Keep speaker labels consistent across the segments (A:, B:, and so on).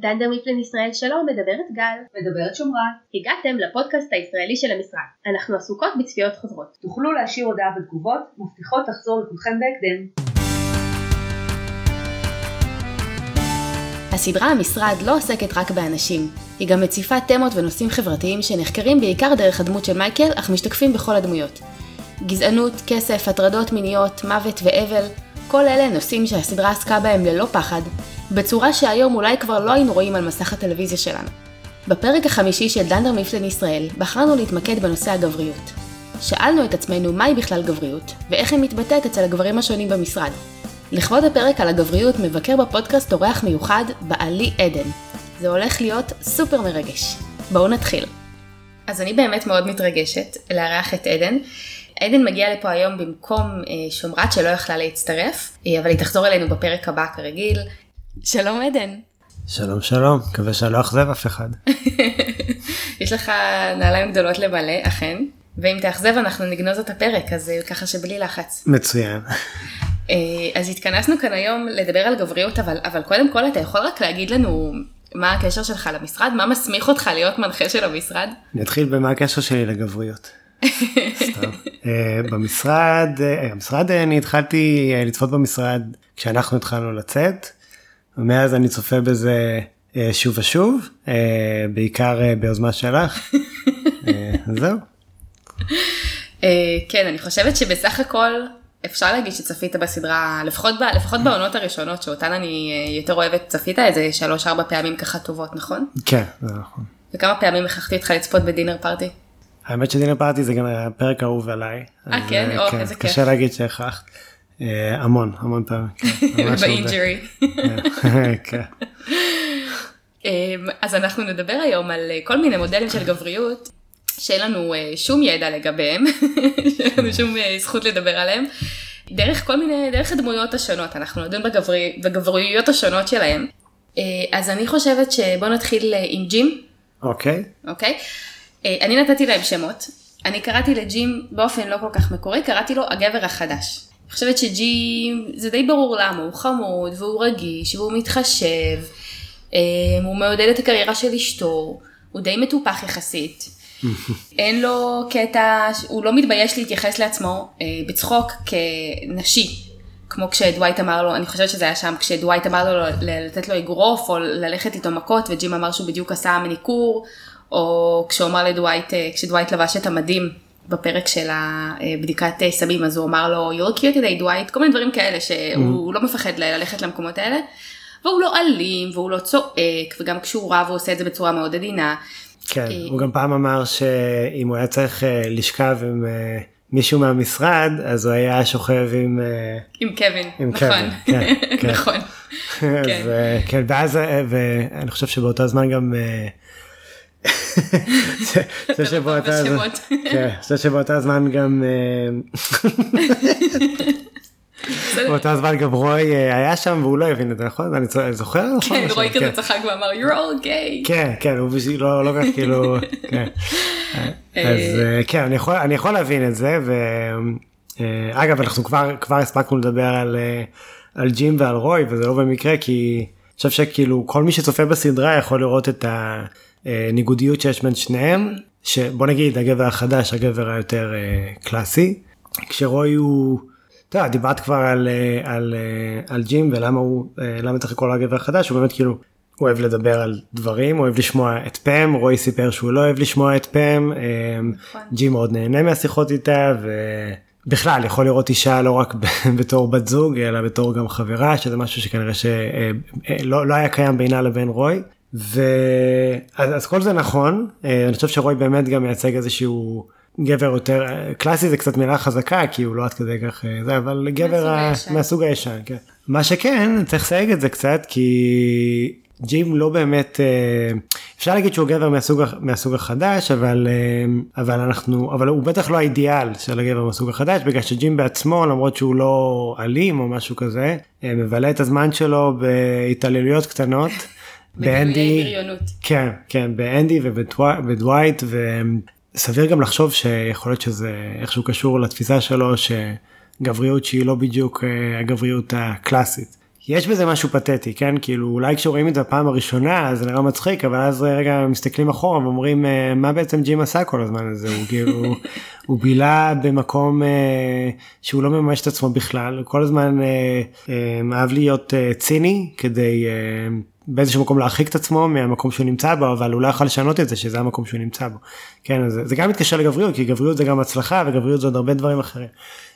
A: דנדר מפלן ישראל שלום, מדברת גל.
B: מדברת שומרת.
A: הגעתם לפודקאסט הישראלי של המשרד. אנחנו עסוקות בצפיות חוזרות.
B: תוכלו להשאיר הודעה בתגובות, מבטיחות לחזור לכולכם בהקדם.
C: הסדרה המשרד לא עוסקת רק באנשים, היא גם מציפה תמות ונושאים חברתיים שנחקרים בעיקר דרך הדמות של מייקל, אך משתקפים בכל הדמויות. גזענות, כסף, הטרדות מיניות, מוות ואבל, כל אלה נושאים שהסדרה עסקה בהם ללא פחד, בצורה שהיום אולי כבר לא היינו רואים על מסך הטלוויזיה שלנו. בפרק החמישי של דנדר מיפלן ישראל בחרנו להתמקד בנושא הגבריות. שאלנו את עצמנו מהי בכלל גבריות, ואיך היא מתבטאת אצל הגברים השונים במשרד. לכבוד הפרק על הגבריות מבקר בפודקאסט אורח מיוחד, בעלי עדן. זה הולך להיות סופר מרגש. בואו נתחיל. אז אני באמת מאוד מתרגשת לארח את עדן. עדן מגיע לפה היום במקום אה, שומרת שלא יכלה להצטרף, אה, אבל היא תחזור אלינו בפרק הבא כרגיל. שלום עדן.
D: שלום שלום, מקווה שאני לא אכזב אף אחד.
C: יש לך נעליים גדולות למלא, אכן. ואם תאכזב אנחנו נגנוז את הפרק, אז אה, ככה שבלי לחץ.
D: מצוין.
C: אה, אז התכנסנו כאן היום לדבר על גבריות, אבל, אבל קודם כל אתה יכול רק להגיד לנו מה הקשר שלך למשרד? מה מסמיך אותך להיות מנחה של המשרד?
D: אני אתחיל במה הקשר שלי לגבריות. אה, במשרד, המשרד אני התחלתי לצפות במשרד כשאנחנו התחלנו לצאת. ומאז אני צופה בזה אה, שוב ושוב, אה, בעיקר אה, ביוזמה שלך. זהו.
C: כן, אני חושבת שבסך הכל אפשר להגיד שצפית בסדרה, לפחות, לפחות בעונות הראשונות שאותן אני יותר אוהבת, צפית איזה שלוש ארבע פעמים ככה טובות, נכון?
D: כן, זה נכון.
C: וכמה פעמים הכרחתי אותך לצפות בדינר פארטי?
D: האמת שדינר פארטי זה גם הפרק אהוב עליי.
C: אה כן? או, כן, איזה כיף.
D: קשה להגיד שהכרחת. אה, המון המון פעמים.
C: באינג'רי. כן. אמ, אז אנחנו נדבר היום על אה, כל מיני מודלים של גבריות שאין לנו אה, שום ידע לגביהם, שאין לנו שום זכות לדבר עליהם. דרך כל מיני, דרך הדמויות השונות, אנחנו נדון בגברי, בגברויות השונות שלהם. אז אני חושבת שבוא נתחיל עם ג'ים.
D: אוקיי.
C: Okay. אוקיי. Okay. אני נתתי להם שמות. אני קראתי לג'ים באופן לא כל כך מקורי, קראתי לו הגבר החדש. אני חושבת שג'י, זה די ברור למה, הוא חמוד והוא רגיש והוא מתחשב, אה, הוא מעודד את הקריירה של אשתו, הוא די מטופח יחסית. אין לו קטע, הוא לא מתבייש להתייחס לעצמו אה, בצחוק כנשי, כמו כשדווייט אמר לו, אני חושבת שזה היה שם, כשדווייט אמר לו לתת לו אגרוף או ללכת איתו מכות וג'ים אמר שהוא בדיוק עשה מניקור, או כשהוא אמר לדווייט, אה, כשדווייט לבש את המדים בפרק של הבדיקת סמים אז הוא אמר לו you're cute today dwight כל מיני דברים כאלה שהוא mm. לא מפחד ללכת למקומות האלה. והוא לא אלים והוא לא צועק וגם כשהוא רב הוא עושה את זה בצורה מאוד עדינה.
D: כן, אה, הוא גם פעם אמר שאם הוא היה צריך אה, לשכב עם אה, מישהו מהמשרד אז הוא היה שוכב עם
C: עם קווין
D: עם
C: נכון
D: קווין, כן, כן.
C: נכון.
D: כן. כן, ואז ואני חושב שבאותו זמן גם זה שבאותה זמן גם באותה זמן גם רוי אה, היה שם והוא לא הבין את זה נכון? אני זוכר
C: נכון? כן רוי כזה כן. צחק ואמר you're all gay.
D: כן כן הוא בשביל לא לא כך כאילו כן. אה. אז אה, כן אני יכול להבין את זה ואגב אנחנו כבר הספקנו לדבר על ג'ים ועל רוי וזה לא במקרה כי אני חושב שכאילו כל מי שצופה בסדרה יכול לראות את ה... אה, ניגודיות שיש בין שניהם, שבוא נגיד הגבר החדש, הגבר היותר אה, קלאסי, כשרוי הוא, אתה יודע, דיברת כבר על, אה, על, על ג'ים ולמה הוא, למה צריך לקרוא לו הגבר החדש, הוא באמת כאילו, הוא אוהב לדבר על דברים, הוא אוהב לשמוע את פם, רוי סיפר שהוא לא אוהב לשמוע את פם, נכון. ג'ים מאוד נהנה מהשיחות איתה ובכלל יכול לראות אישה לא רק בתור בת זוג אלא בתור גם חברה שזה משהו שכנראה שלא לא היה קיים בינה לבין רוי ואז אז כל זה נכון אה, אני חושב שרוי באמת גם מייצג איזשהו גבר יותר קלאסי זה קצת מילה חזקה כי הוא לא עד כדי כך אה, זה אבל גבר מהסוג הישן כן. מה שכן צריך לסייג את זה קצת כי ג'ים לא באמת אה, אפשר להגיד שהוא גבר מהסוג מהסוג החדש אבל אבל אנחנו אבל הוא בטח לא האידיאל של הגבר מהסוג החדש בגלל שג'ים בעצמו למרות שהוא לא אלים או משהו כזה מבלה את הזמן שלו בהתעללויות קטנות.
C: באנדי,
D: כן, כן, באנדי ובדווייט, וסביר גם לחשוב שיכול להיות שזה איכשהו קשור לתפיסה שלו שגבריות שהיא לא בדיוק אה, הגבריות הקלאסית. יש בזה משהו פתטי, כן? כאילו אולי כשרואים את זה בפעם הראשונה זה נראה מצחיק, אבל אז רגע מסתכלים אחורה ואומרים אה, מה בעצם ג'ים עשה כל הזמן הזה, הוא כאילו, הוא בילה במקום אה, שהוא לא מממש את עצמו בכלל, הוא כל הזמן אה, אה, אהב להיות אה, ציני כדי אה, באיזשהו מקום להרחיק את עצמו מהמקום שהוא נמצא בו, אבל הוא לא יכול לשנות את זה שזה המקום שהוא נמצא בו. כן, אז זה גם מתקשר לגבריות, כי גבריות זה גם הצלחה וגבריות זה עוד הרבה דברים אחרים.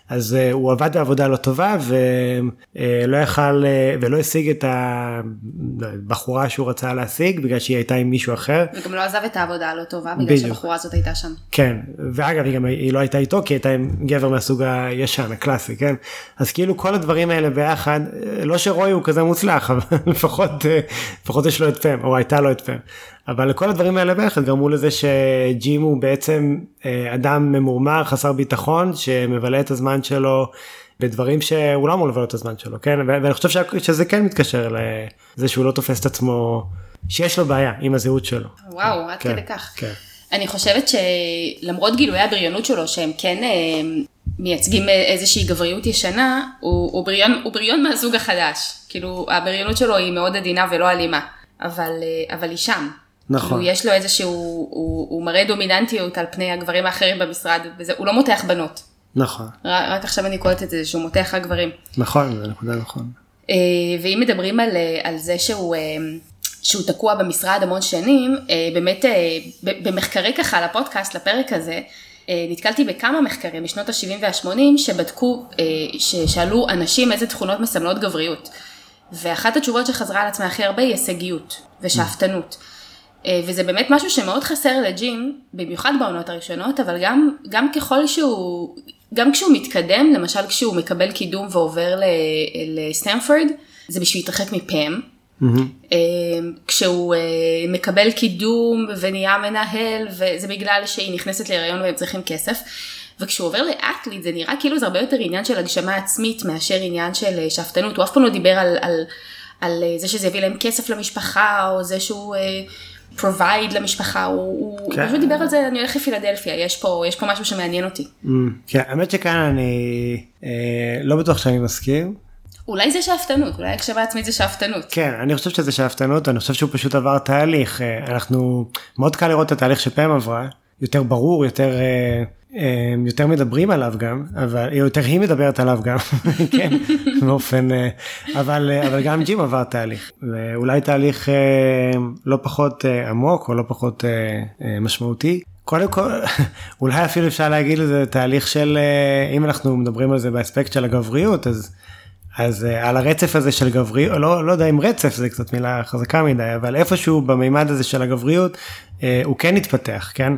D: אז uh, הוא עבד בעבודה לא טובה ולא uh, יכל uh, ולא השיג את הבחורה שהוא רצה להשיג בגלל שהיא הייתה עם מישהו אחר.
C: וגם לא עזב את העבודה הלא טובה בגלל בדיוק. שהבחורה הזאת הייתה שם.
D: כן, ואגב היא גם היא לא הייתה איתו כי הייתה עם גבר מהסוג הישן הקלאסי, כן? אז כאילו כל הדברים האלה ביחד, לא שרוי הוא כזה מוצלח, אבל לפחות, לפחות יש לו את פם, או הייתה לו את פם. אבל כל הדברים האלה ביחד גרמו לזה שג'ים הוא בעצם אה, אדם ממורמר חסר ביטחון שמבלה את הזמן שלו בדברים שהוא לא אמור לבלות את הזמן שלו כן ואני חושב שזה כן מתקשר לזה שהוא לא תופס את עצמו שיש לו בעיה עם הזהות שלו.
C: וואו עד כן, כדי כך. כן. אני חושבת שלמרות גילויי הבריונות שלו שהם כן אה, מייצגים איזושהי גבריות ישנה הוא, הוא, בריון, הוא בריון מהסוג החדש כאילו הבריונות שלו היא מאוד עדינה ולא אלימה אבל, אה, אבל היא שם. נכון. כאילו יש לו איזשהו, הוא, הוא מראה דומיננטיות על פני הגברים האחרים במשרד, וזה, הוא לא מותח בנות.
D: נכון.
C: רק, רק עכשיו אני קולטת את זה שהוא מותח רק גברים.
D: נכון, זה נקודה נכון.
C: אה, ואם מדברים על, אה, על זה שהוא, אה, שהוא תקוע במשרד המון שנים, באמת במחקרי ככה לפודקאסט, לפרק הזה, נתקלתי בכמה מחקרים משנות ה-70 וה-80 שבדקו, ששאלו אנשים איזה תכונות מסמלות גבריות. ואחת התשובות שחזרה על עצמה הכי הרבה היא הישגיות ושאפתנות. Mm. אה, וזה באמת משהו שמאוד חסר לג'ים, במיוחד בעונות הראשונות, אבל גם, גם ככל שהוא, גם כשהוא מתקדם, למשל כשהוא מקבל קידום ועובר לסטנפורד, זה בשביל להתרחק מפם. Mm-hmm. כשהוא אה, מקבל קידום ונהיה מנהל, וזה בגלל שהיא נכנסת להיריון והם צריכים כסף. וכשהוא עובר לאטליט זה נראה כאילו זה הרבה יותר עניין של הגשמה עצמית מאשר עניין של שאפתנות, הוא אף פעם לא דיבר על, על, על זה שזה יביא להם כסף למשפחה, או זה שהוא provide למשפחה, הוא, כן. הוא פשוט דיבר על זה, אני הולך לפילדלפיה, יש פה, יש פה משהו שמעניין אותי.
D: Mm, כן, האמת שכאן אני אה, לא בטוח שאני מסכים.
C: אולי זה שאפתנות, אולי הקשבה עצמית זה שאפתנות.
D: כן, אני חושב שזה שאפתנות, אני חושב שהוא פשוט עבר תהליך, אה, אנחנו, מאוד קל לראות את התהליך שפעם עברה, יותר ברור, יותר... אה, יותר מדברים עליו גם, אבל יותר היא מדברת עליו גם, כן, באופן, אה, אבל, אה, אבל גם ג'ים עבר תהליך, ואולי תהליך אה, לא פחות עמוק או לא פחות משמעותי. קודם כל, אולי אפילו אפשר להגיד לזה תהליך של, אם אנחנו מדברים על זה באספקט של הגבריות, אז, אז על הרצף הזה של גבריות, לא, לא יודע אם רצף זה קצת מילה חזקה מדי, אבל איפשהו במימד הזה של הגבריות, הוא כן התפתח, כן?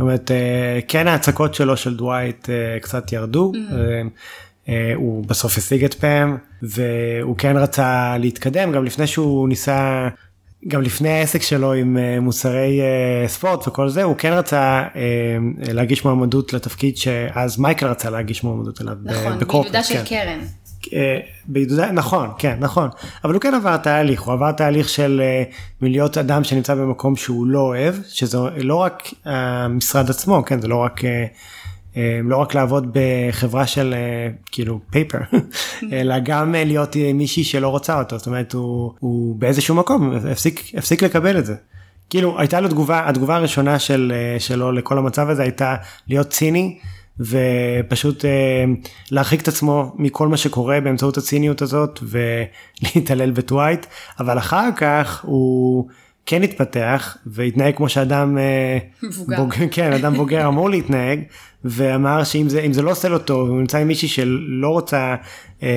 D: זאת אומרת, אה, כן ההצקות שלו של דווייט אה, קצת ירדו. Mm-hmm. אה, הוא בסוף השיג את פאם והוא כן רצה להתקדם גם לפני שהוא ניסה גם לפני העסק שלו עם מוצרי ספורט וכל זה הוא כן רצה להגיש מועמדות לתפקיד שאז מייקל רצה להגיש מועמדות אליו.
C: נכון, בעידודה של כן. קרן.
D: אה, בעידודה, נכון, כן, נכון, אבל הוא כן עבר תהליך, הוא עבר תהליך של אה, מלהיות אדם שנמצא במקום שהוא לא אוהב, שזה לא רק המשרד עצמו, כן, זה לא רק, אה, לא רק לעבוד בחברה של כאילו פייפר, אלא גם להיות מישהי שלא רוצה אותו, זאת אומרת הוא, הוא באיזשהו מקום הפסיק, הפסיק לקבל את זה. כאילו הייתה לו תגובה, התגובה הראשונה של, שלו לכל המצב הזה הייתה להיות ציני. ופשוט אה, להרחיק את עצמו מכל מה שקורה באמצעות הציניות הזאת ולהתעלל בטווייט אבל אחר כך הוא כן התפתח והתנהג כמו שאדם אה,
C: מבוגר בוג,
D: כן אדם בוגר אמור להתנהג ואמר שאם זה זה לא עושה לו טוב הוא נמצא עם מישהי שלא רוצה אה,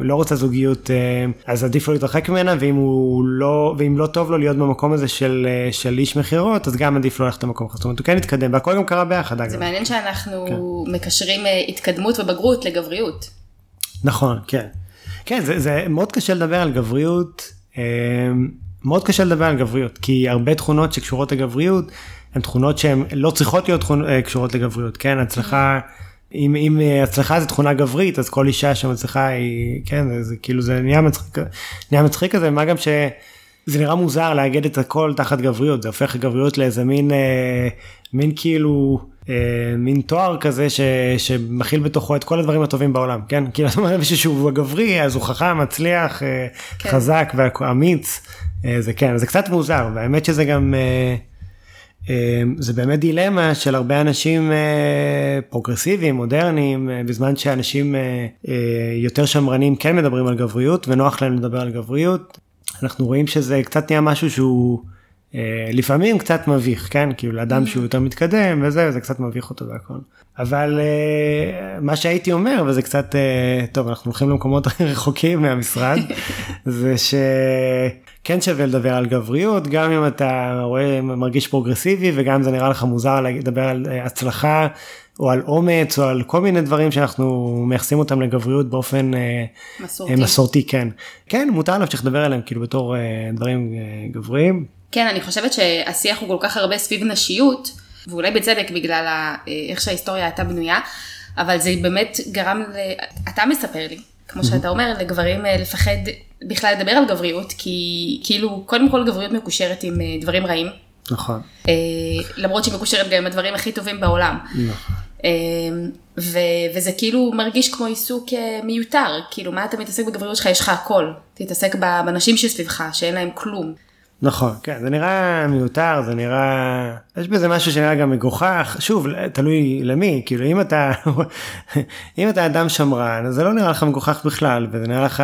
D: לא רוצה זוגיות אה, אז עדיף לו להתרחק ממנה ואם לא ואם לא טוב לו להיות במקום הזה של אה, של איש מכירות אז גם עדיף לו ללכת למקום אחר. זאת אומרת הוא כן התקדם והכל גם קרה ביחד
C: אגב. זה מעניין שאנחנו כן. מקשרים התקדמות ובגרות לגבריות.
D: נכון כן. כן זה, זה מאוד קשה לדבר על גבריות. מאוד קשה לדבר על גבריות כי הרבה תכונות שקשורות לגבריות הן תכונות שהן לא צריכות להיות תכונות, קשורות לגבריות כן? הצלחה אם, אם הצלחה זה תכונה גברית אז כל אישה שמצליחה היא כן זה, זה כאילו זה נהיה מצחיק נהיה מצחיק כזה מה גם ש... זה נראה מוזר לאגד את הכל תחת גבריות זה הופך גבריות לאיזה מין אה, מין כאילו אה, מין תואר כזה ש, שמכיל בתוכו את כל הדברים הטובים בעולם כן? כאילו אתה אומר מישהו שהוא גברי אז הוא חכם מצליח אה,
C: כן.
D: חזק ואמיץ אה, זה כן זה קצת מוזר והאמת שזה גם. אה, אה, זה באמת דילמה של הרבה אנשים אה, פרוגרסיביים, מודרניים, אה, בזמן שאנשים אה, אה, יותר שמרנים כן מדברים על גבריות ונוח להם לדבר על גבריות. אנחנו רואים שזה קצת נהיה משהו שהוא אה, לפעמים קצת מביך, כן? כאילו לאדם שהוא יותר מתקדם וזה, זה קצת מביך אותו והכל. אבל אה, מה שהייתי אומר, וזה קצת, אה, טוב, אנחנו הולכים למקומות רחוקים מהמשרד, זה שכן שווה לדבר על גבריות, גם אם אתה רואה, מרגיש פרוגרסיבי, וגם אם זה נראה לך מוזר לדבר על אה, הצלחה, או על אומץ, או על כל מיני דברים שאנחנו מייחסים אותם לגבריות באופן אה,
C: מסורתי.
D: אה, מסורתי, כן. כן, מותר להמשיך לדבר עליהם כאילו בתור דברים גבריים.
C: כן, אני חושבת שהשיח הוא כל כך הרבה סביב נשיות, ואולי בצדק בגלל ה- איך שההיסטוריה הייתה בנויה, אבל זה באמת גרם ל... אתה מספר לי, כמו שאתה אומר, לגברים לפחד בכלל לדבר על גבריות, כי כאילו, קודם כל גבריות מקושרת עם אה, דברים רעים,
D: נכון.
C: אה, למרות שהיא מקושרת גם עם הדברים הכי טובים בעולם.
D: נכון.
C: אה, ו- וזה כאילו מרגיש כמו עיסוק מיותר, כאילו מה אתה מתעסק בגבריות שלך, יש לך הכל, תתעסק באנשים שסביבך, שאין להם כלום.
D: נכון, כן, זה נראה מיותר, זה נראה, יש בזה משהו שנראה גם מגוחך, שוב, תלוי למי, כאילו אם אתה, אם אתה אדם שמרן, אז זה לא נראה לך מגוחך בכלל, וזה נראה לך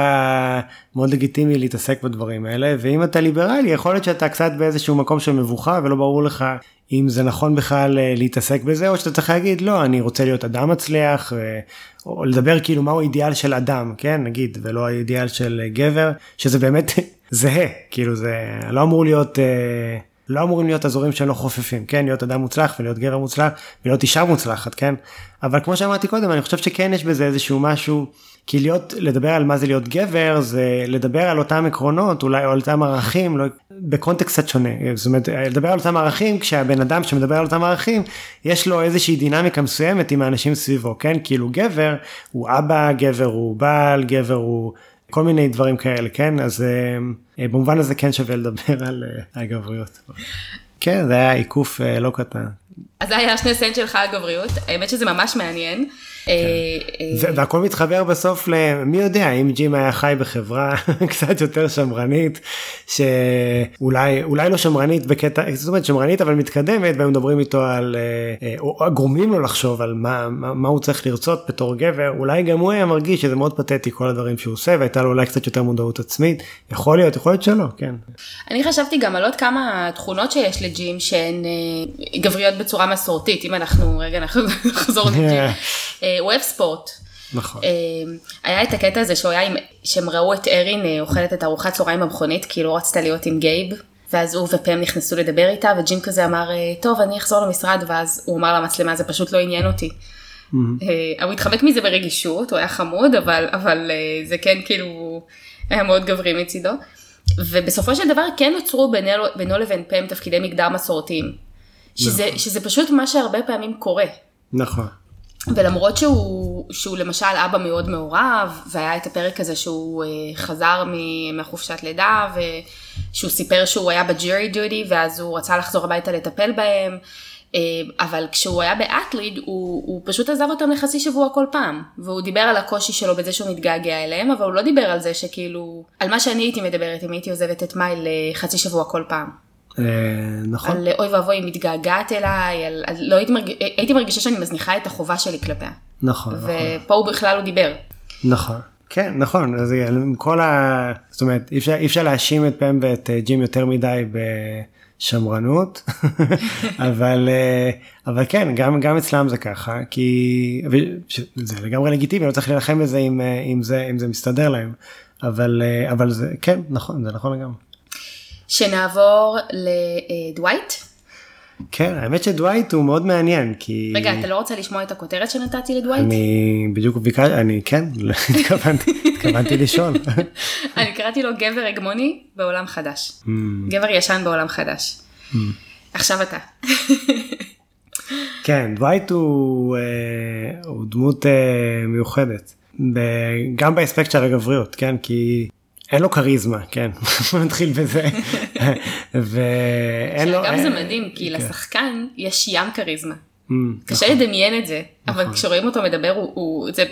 D: מאוד לגיטימי להתעסק בדברים האלה, ואם אתה ליברלי, יכול להיות שאתה קצת באיזשהו מקום של מבוכה, ולא ברור לך אם זה נכון בכלל אה, להתעסק בזה, או שאתה צריך להגיד, לא, אני רוצה להיות אדם מצליח, ו- או לדבר כאילו מהו אידיאל של אדם, כן, נגיד, ולא האידיאל של אה, גבר, שזה באמת זהה, כאילו זה לא אמור להיות, אה, לא אמורים להיות אזורים שהם לא חופפים, כן, להיות אדם מוצלח ולהיות גבר מוצלח ולהיות אישה מוצלחת, כן, אבל כמו שאמרתי קודם, אני חושב שכן יש בזה איזשהו משהו, כי להיות, לדבר על מה זה להיות גבר, זה לדבר על אותם עקרונות, אולי או על אותם ערכים, לא, בקונטקסט קצת שונה, זאת אומרת, לדבר על אותם ערכים, כשהבן אדם שמדבר על אותם ערכים, יש לו איזושהי דינמיקה מסוימת עם האנשים סביבו, כן, כאילו גבר הוא אבא, גבר הוא בעל, גבר הוא... כל מיני דברים כאלה כן אז אה, במובן הזה כן שווה לדבר על אה, הגבריות. כן זה היה עיקוף אה, לא קטן.
C: אז זה היה שני סנט שלך על גבריות, האמת שזה ממש מעניין. אה, אה,
D: והכל מתחבר בסוף למי יודע אם ג'ים היה חי בחברה קצת יותר שמרנית שאולי אולי לא שמרנית בקטע זאת אומרת שמרנית אבל מתקדמת והיו מדברים איתו על אה, או גורמים לו לחשוב על מה, מה, מה הוא צריך לרצות בתור גבר אולי גם הוא היה מרגיש שזה מאוד פתטי כל הדברים שהוא עושה והייתה לו אולי קצת יותר מודעות עצמית יכול להיות יכול להיות שלא כן.
C: אני חשבתי גם על עוד כמה תכונות שיש לג'ים שהן גבריות בצורה מסורתית, אם אנחנו רגע נחזור לג'ים. אה, הוא אוהב ספורט.
D: נכון.
C: אה, היה את הקטע הזה שהוא היה עם, שהם ראו את ארין אה, אוכלת את ארוחת צהריים במכונית, כי היא לא רצתה להיות עם גייב. ואז הוא ופם נכנסו לדבר איתה, וג'ים כזה אמר, אה, טוב, אני אחזור למשרד, ואז הוא אמר למצלמה, זה פשוט לא עניין אותי. אה, הוא התחמק מזה ברגישות, הוא היה חמוד, אבל, אבל אה, זה כן כאילו היה מאוד גברי מצידו. ובסופו של דבר כן נוצרו בינו, בינו לבין פם תפקידי מגדר מסורתיים. שזה, שזה פשוט מה שהרבה פעמים קורה.
D: נכון.
C: ולמרות שהוא, שהוא למשל אבא מאוד מעורב, והיה את הפרק הזה שהוא אה, חזר מ- מהחופשת לידה, ושהוא סיפר שהוא היה בג'רי דודי, ואז הוא רצה לחזור הביתה לטפל בהם, אה, אבל כשהוא היה באטליד, הוא, הוא פשוט עזב אותם לחצי שבוע כל פעם, והוא דיבר על הקושי שלו בזה שהוא מתגעגע אליהם, אבל הוא לא דיבר על זה שכאילו, על מה שאני הייתי מדברת אם הייתי עוזבת את מאי לחצי שבוע כל פעם.
D: אה, נכון.
C: על אוי ואבוי, היא מתגעגעת אליי, על, על, לא הייתי, מרג... הייתי מרגישה שאני מזניחה את החובה שלי כלפיה.
D: נכון. נכון.
C: ופה הוא בכלל לא דיבר.
D: נכון. כן נכון אז עם כל ה... זאת אומרת אי אפשר, אי אפשר להאשים את פם ואת אה, ג'ים יותר מדי בשמרנות אבל אה, אבל כן גם גם אצלם זה ככה כי זה לגמרי לגיטימי לא צריך להילחם בזה אם, אם זה אם זה מסתדר להם אבל אבל זה כן נכון זה נכון לגמרי.
C: שנעבור לדווייט.
D: כן האמת שדווייט הוא מאוד מעניין כי
C: רגע אתה לא רוצה לשמוע את הכותרת שנתתי לדווייט?
D: אני בדיוק ביקשתי אני כן התכוונתי התכוונתי לשאול.
C: אני קראתי לו גבר הגמוני בעולם חדש.
D: Hmm.
C: גבר ישן בעולם חדש. עכשיו אתה.
D: כן דווייט הוא, אה, הוא דמות אה, מיוחדת גם באספקט של הגבריות כן כי אין לו כריזמה, כן, בוא נתחיל בזה. ואין לו...
C: שאגב זה
D: אה,
C: מדהים, כי
D: כן.
C: לשחקן יש ים כריזמה.
D: Mm,
C: קשה
D: נכון.
C: לדמיין את זה, אבל
D: נכון.
C: כשרואים אותו מדבר,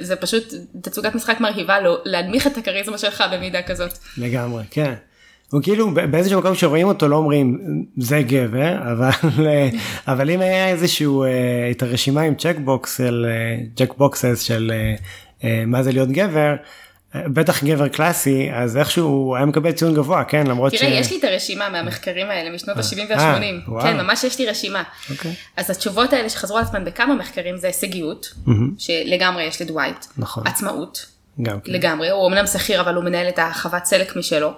C: זה- פשוט תצוגת משחק מרהיבה לו, להנמיך את הכריזמה שלך במידה כזאת.
D: לגמרי, כן. הוא כאילו באיזשהו מקום שרואים אותו לא אומרים זה גבר אבל אה, אבל אם היה איזשהו אה, את הרשימה עם checkbox של checkboxes של אה, אה, מה זה להיות גבר בטח גבר קלאסי אז איכשהו הוא היה מקבל ציון גבוה כן למרות
C: תראה, יש לי את הרשימה מהמחקרים האלה משנות ה-70
D: אה,
C: וה-80.
D: וואו.
C: כן, ממש יש לי רשימה.
D: אוקיי.
C: אז התשובות האלה שחזרו על עצמן בכמה מחקרים זה הישגיות,
D: מהמם,
C: שלגמרי יש לדווייט.
D: נכון
C: עצמאות,
D: גם כן.
C: לגמרי, הוא אמנם שכיר אבל הוא מנהל את החוות סלק משלו.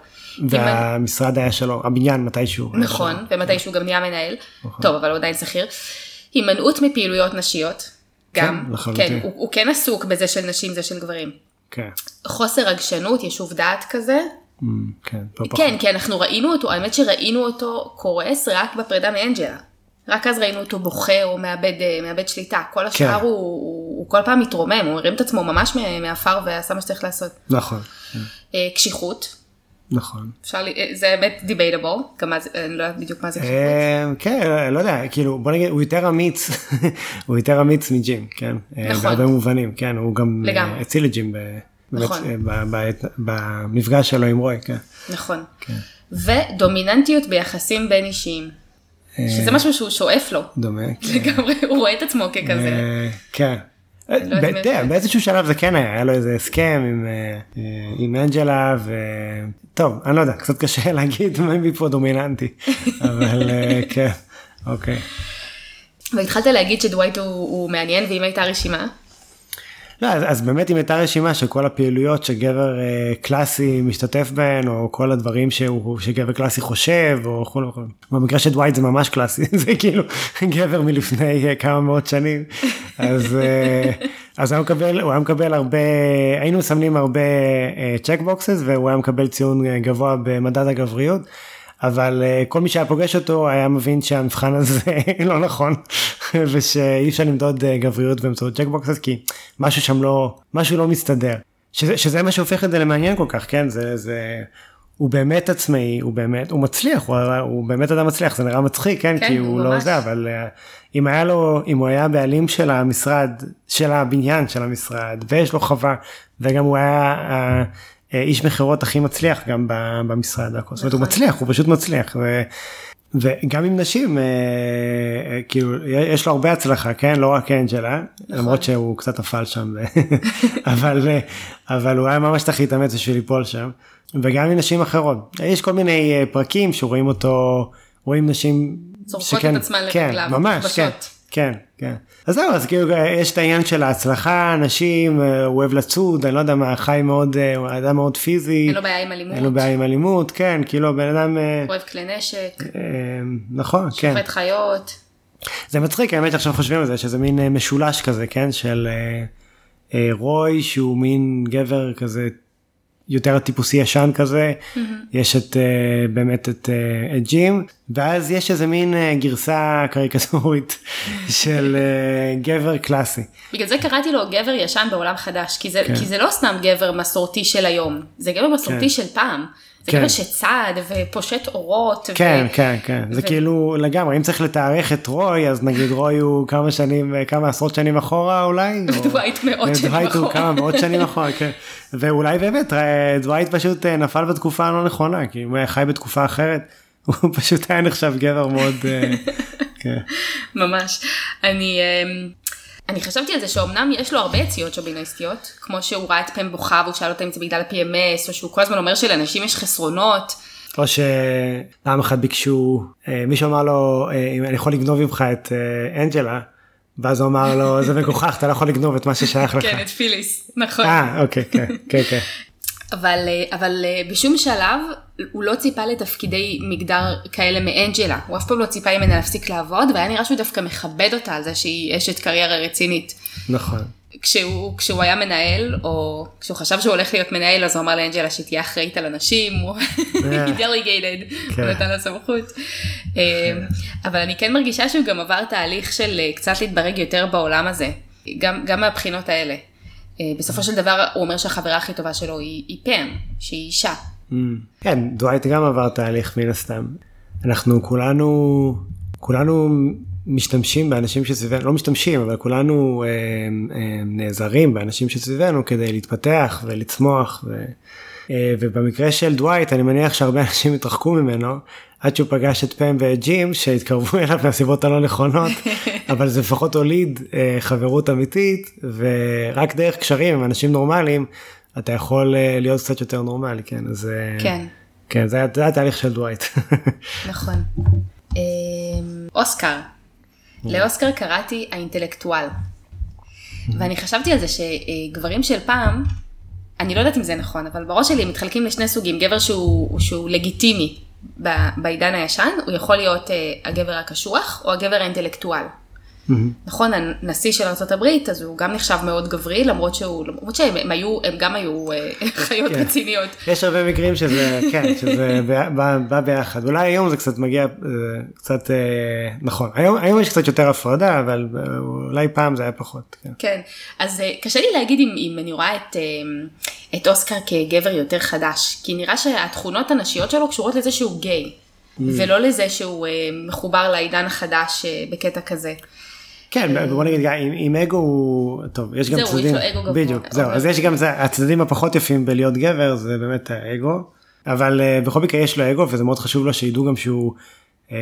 D: והמשרד היה שלו הבניין מתישהו
C: נכון,
D: שלו.
C: ומתישהו גם נהיה מנהל,
D: נכון.
C: טוב אבל הוא עדיין שכיר. הימנעות מפעילויות נשיות, גם,
D: כן.
C: כן, הוא הוא כן עסוק בזה של נשים זה של גברים.
D: כן.
C: חוסר רגשנות, ישוב דעת כזה,
D: Mm, כן, פחות.
C: כן, כי אנחנו ראינו אותו, האמת שראינו אותו קורס רק בפרידה מאנג'לה. רק אז ראינו אותו בוכה או מאבד, אה, מאבד שליטה, כל השאר
D: כן.
C: הוא, הוא, הוא כל פעם מתרומם, הוא הרים את עצמו ממש מעפר ועשה מה שצריך לעשות.
D: נכון כן,
C: אה, קשיחות,
D: נכון.
C: אפשר, לי- אה, זה באמת דיבייטבול, גם אני לא יודעת בדיוק מה זה קשיחות.
D: אה, כן, לא יודע, כאילו, בוא נגיד, הוא יותר אמיץ, הוא יותר אמיץ מג'ים, כן? אה,
C: נכון.
D: בהרבה מובנים, כן, הוא גם. הציל את ג'ים
C: נכון.
D: במפגש שלו עם רוי, כן.
C: נכון.
D: כן.
C: ודומיננטיות ביחסים בין אישיים, שזה משהו שהוא שואף לו,
D: דומה. כן.
C: לגמרי, הוא רואה את עצמו ככזה.
D: כן.
C: לא יש-
D: באיזשהו שלב זה כן היה, היה לו איזה הסכם עם, אה, עם אנג'לה ו... טוב, אני לא יודע, קצת קשה להגיד מי פה דומיננטי, אבל אה, כן, אוקיי.
C: והתחלת להגיד שדווייט הוא, הוא מעניין, ואם הייתה רשימה,
D: לא, אז, אז באמת אם הייתה רשימה של כל הפעילויות שגבר אה, קלאסי משתתף בהן, או כל הדברים שהוא, שגבר קלאסי חושב, או כל וכו'. במקרה של דווייט זה ממש קלאסי, זה כאילו גבר מלפני אה, כמה מאות שנים. אז, אה, אז הוא מקבל, הוא היה מקבל הרבה, היינו מסמנים הרבה checkboxes, והוא היה מקבל ציון אה, גבוה במדד הגבריות. אבל אה, כל מי שהיה פוגש אותו היה מבין שהמבחן הזה לא נכון ושאי אפשר למדוד אה, גבריות באמצעות checkboxes כי משהו שם לא משהו לא מסתדר שזה, שזה מה שהופך את זה למעניין כל כך כן זה זה הוא באמת עצמאי הוא באמת הוא מצליח הוא, הוא באמת אדם מצליח זה נראה מצחיק כן,
C: כן,
D: כי הוא לא
C: ממש.
D: זה אבל אה, אם היה לו אם הוא היה בעלים של המשרד של הבניין של המשרד ויש לו חווה וגם הוא היה. אה, איש מכירות הכי מצליח גם במשרד והכל. זאת אומרת הוא מצליח הוא פשוט מצליח ו- וגם עם נשים אה, אה, כאילו יש לו הרבה הצלחה כן? לא רק אנג'לה למרות שהוא קצת נפל שם אבל אה, אבל הוא היה ממש צריך להתאמץ בשביל ליפול שם. וגם עם נשים אחרות. יש כל מיני פרקים שרואים אותו רואים נשים
C: זורקות את עצמן
D: כן, ממש כן. כן כן. אז זהו אז כאילו יש את העניין של ההצלחה נשים אה, הוא אוהב לצוד אני לא יודע מה חי מאוד אה, הוא אדם מאוד פיזי.
C: אין לו בעיה עם אלימות,
D: אין לו בעיה עם אלימות כן כאילו בן אדם אה,
C: אוהב כלי נשק,
D: נכון כן.
C: שופט חיות,
D: זה מצחיק האמת שעכשיו חושבים על זה שזה מין משולש כזה כן של רוי שהוא מין גבר כזה יותר טיפוסי ישן כזה יש את אה, באמת את, אה, את ג'ים ואז יש איזה מין אה, גרסה קריקטורית של גבר קלאסי.
C: בגלל זה קראתי לו גבר ישן בעולם חדש, כי זה,
D: כן.
C: כי זה לא סתם גבר מסורתי של היום, זה גבר מסורתי
D: כן.
C: של פעם, זה
D: כן.
C: גבר שצד ופושט אורות,
D: כן
C: ו...
D: כן כן זה
C: ו-
D: כאילו לגמרי אם צריך לתארך את רוי אז נגיד רוי הוא כמה שנים כמה עשרות שנים אחורה אולי. או-
C: ודווייט מאות שנים
D: דווייט הוא
C: אחורה.
D: כמה מאות שנים אחורה כן. ואולי באמת אה, דווייט פשוט אה, נפל בתקופה הלא נכונה כי הוא חי בתקופה אחרת הוא פשוט היה נחשב גבר מאוד. אה, כן.
C: ממש. אני, אני חשבתי על זה שאומנם יש לו הרבה יציאות שוביניסטיות, כמו שהוא ראה את פם בוכה והוא שאל אותה אם זה בגלל ה-PMS, או שהוא כל הזמן אומר שלאנשים יש חסרונות.
D: או שפעם אחת ביקשו אה, מישהו אמר לו אה, אם אני יכול לגנוב ממך את אה, אנג'לה. ואז הוא אמר לו זה מגוחך אתה לא יכול לגנוב את מה ששייך לך.
C: כן, את פיליס, נכון.
D: אה אוקיי כן כן כן.
C: אבל, אה, אבל אה, בשום שלב הוא לא ציפה לתפקידי מגדר כאלה מאנג'לה, הוא אף פעם לא ציפה ממנה להפסיק לעבוד, והיה נראה שהוא דווקא מכבד אותה על זה שהיא אשת קריירה רצינית.
D: נכון.
C: כשהוא, כשהוא היה מנהל, או כשהוא חשב שהוא הולך להיות מנהל, אז הוא אמר לאנג'לה שהיא תהיה אחראית על אנשים, הוא דליגייטד,
D: כן.
C: הוא נתן לה סמכות. אה, אבל אני כן מרגישה שהוא גם עבר תהליך של אה, קצת להתברג יותר בעולם הזה, גם, גם מהבחינות האלה. אה, בסופו של דבר הוא אומר שהחברה הכי טובה שלו היא, היא פם, שהיא אישה.
D: Mm. כן, דווייט גם עבר תהליך מן הסתם. אנחנו כולנו, כולנו משתמשים באנשים שסביבנו, לא משתמשים, אבל כולנו אה, אה, נעזרים באנשים שסביבנו כדי להתפתח ולצמוח. ו... אה, ובמקרה של דווייט אני מניח שהרבה אנשים התרחקו ממנו עד שהוא פגש את פם ואת ג'ים שהתקרבו אליו מהסיבות הלא נכונות אבל זה לפחות הוליד אה, חברות אמיתית ורק דרך קשרים עם אנשים נורמליים אתה יכול אה, להיות קצת יותר נורמלי כן אז
C: כן
D: כן זה זה התהליך של דווייט.
C: נכון. אוסקר לאוסקר קראתי האינטלקטואל. ואני חשבתי על זה שגברים של פעם אני לא יודעת אם זה נכון, אבל בראש שלי הם מתחלקים לשני סוגים, גבר שהוא, שהוא לגיטימי בעידן הישן, הוא יכול להיות uh, הגבר הקשוח או הגבר האינטלקטואל. Mm-hmm. נכון, הנשיא של ארה"ב, אז הוא גם נחשב מאוד גברי, למרות שהוא, למרות שהם היו, הם גם היו אה, חיות כן. רציניות.
D: יש הרבה מקרים שזה, כן, שזה בא, בא ביחד. אולי היום זה קצת מגיע, אה, קצת, אה, נכון, היום, היום יש קצת יותר הפרדה, אבל אולי פעם זה היה פחות.
C: כן, כן. אז קשה לי להגיד אם, אם אני רואה את, את אוסקר כגבר יותר חדש, כי נראה שהתכונות הנשיות שלו קשורות לזה שהוא גיי. Mm. ולא לזה שהוא מחובר לעידן החדש בקטע כזה.
D: כן בוא נגיד עם, עם אגו הוא טוב יש גם
C: זהו,
D: צדדים
C: יש לו אגו
D: בדיוק
C: גבוה,
D: זהו
C: אבל-
D: אז יש גם זה, הצדדים הפחות יפים בלהיות גבר זה באמת האגו אבל uh, בכל מקרה יש לו אגו וזה מאוד חשוב לו שידעו גם שהוא uh,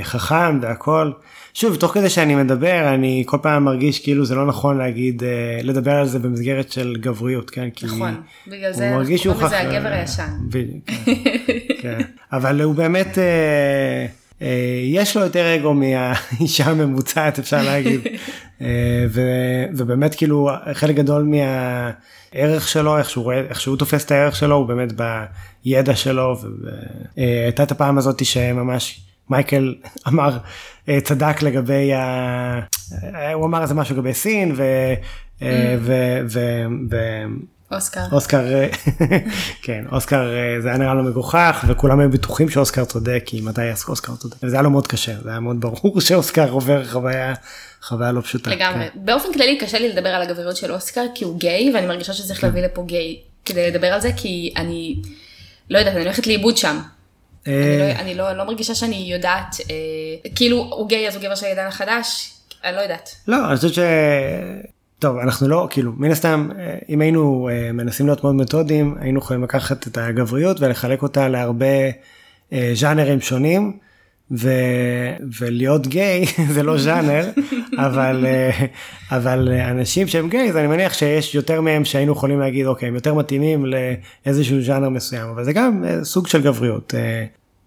D: חכם והכל שוב תוך כדי שאני מדבר אני כל פעם מרגיש כאילו זה לא נכון להגיד uh, לדבר על זה במסגרת של גבריות כן כי
C: נכון, בגלל
D: הוא
C: זה אנחנו
D: מרגיש שהוא
C: קוראים לזה
D: חכם.
C: הגבר הישן.
D: בדיוק, כן. כן. אבל הוא באמת אה, אה, יש לו יותר אגו מהאישה הממוצעת אפשר להגיד אה, ו- ובאמת כאילו חלק גדול מהערך שלו איך שהוא רואה איך שהוא תופס את הערך שלו הוא באמת בידע שלו והייתה את הפעם הזאת שממש מייקל אמר אה, צדק לגבי ה... אה, הוא אמר איזה משהו לגבי סין ו... אה, ו- ו- ו-
C: אוסקר.
D: אוסקר, כן, אוסקר זה היה נראה לו מגוחך וכולם היו בטוחים שאוסקר צודק כי מתי אוסקר צודק. וזה היה לו מאוד קשה, זה היה מאוד ברור שאוסקר עובר חוויה, חוויה לא פשוטה.
C: לגמרי.
D: כן.
C: באופן כללי קשה לי לדבר על הגבריות של אוסקר כי הוא גיי ואני מרגישה שצריך להביא לפה גיי כדי לדבר על זה כי אני לא יודעת אני הולכת לאיבוד שם. אני
D: אה,
C: לא- אני לא לא מרגישה שאני יודעת אה, כאילו הוא גיי אז הוא גבר של העידן החדש אני לא יודעת.
D: לא, אני חושב ש... טוב, אנחנו לא, כאילו, מן הסתם, אה, אם היינו אה, מנסים להיות מאוד מתודיים, היינו יכולים לקחת את הגבריות ולחלק אותה להרבה אה, ז'אנרים שונים, ו... ולהיות גיי זה לא ז'אנר, אבל, אה, אבל אה, אנשים שהם גיי, אז אני מניח שיש יותר מהם שהיינו יכולים להגיד, אוקיי, הם יותר מתאימים לאיזשהו ז'אנר מסוים, אבל זה גם אה, סוג של גבריות.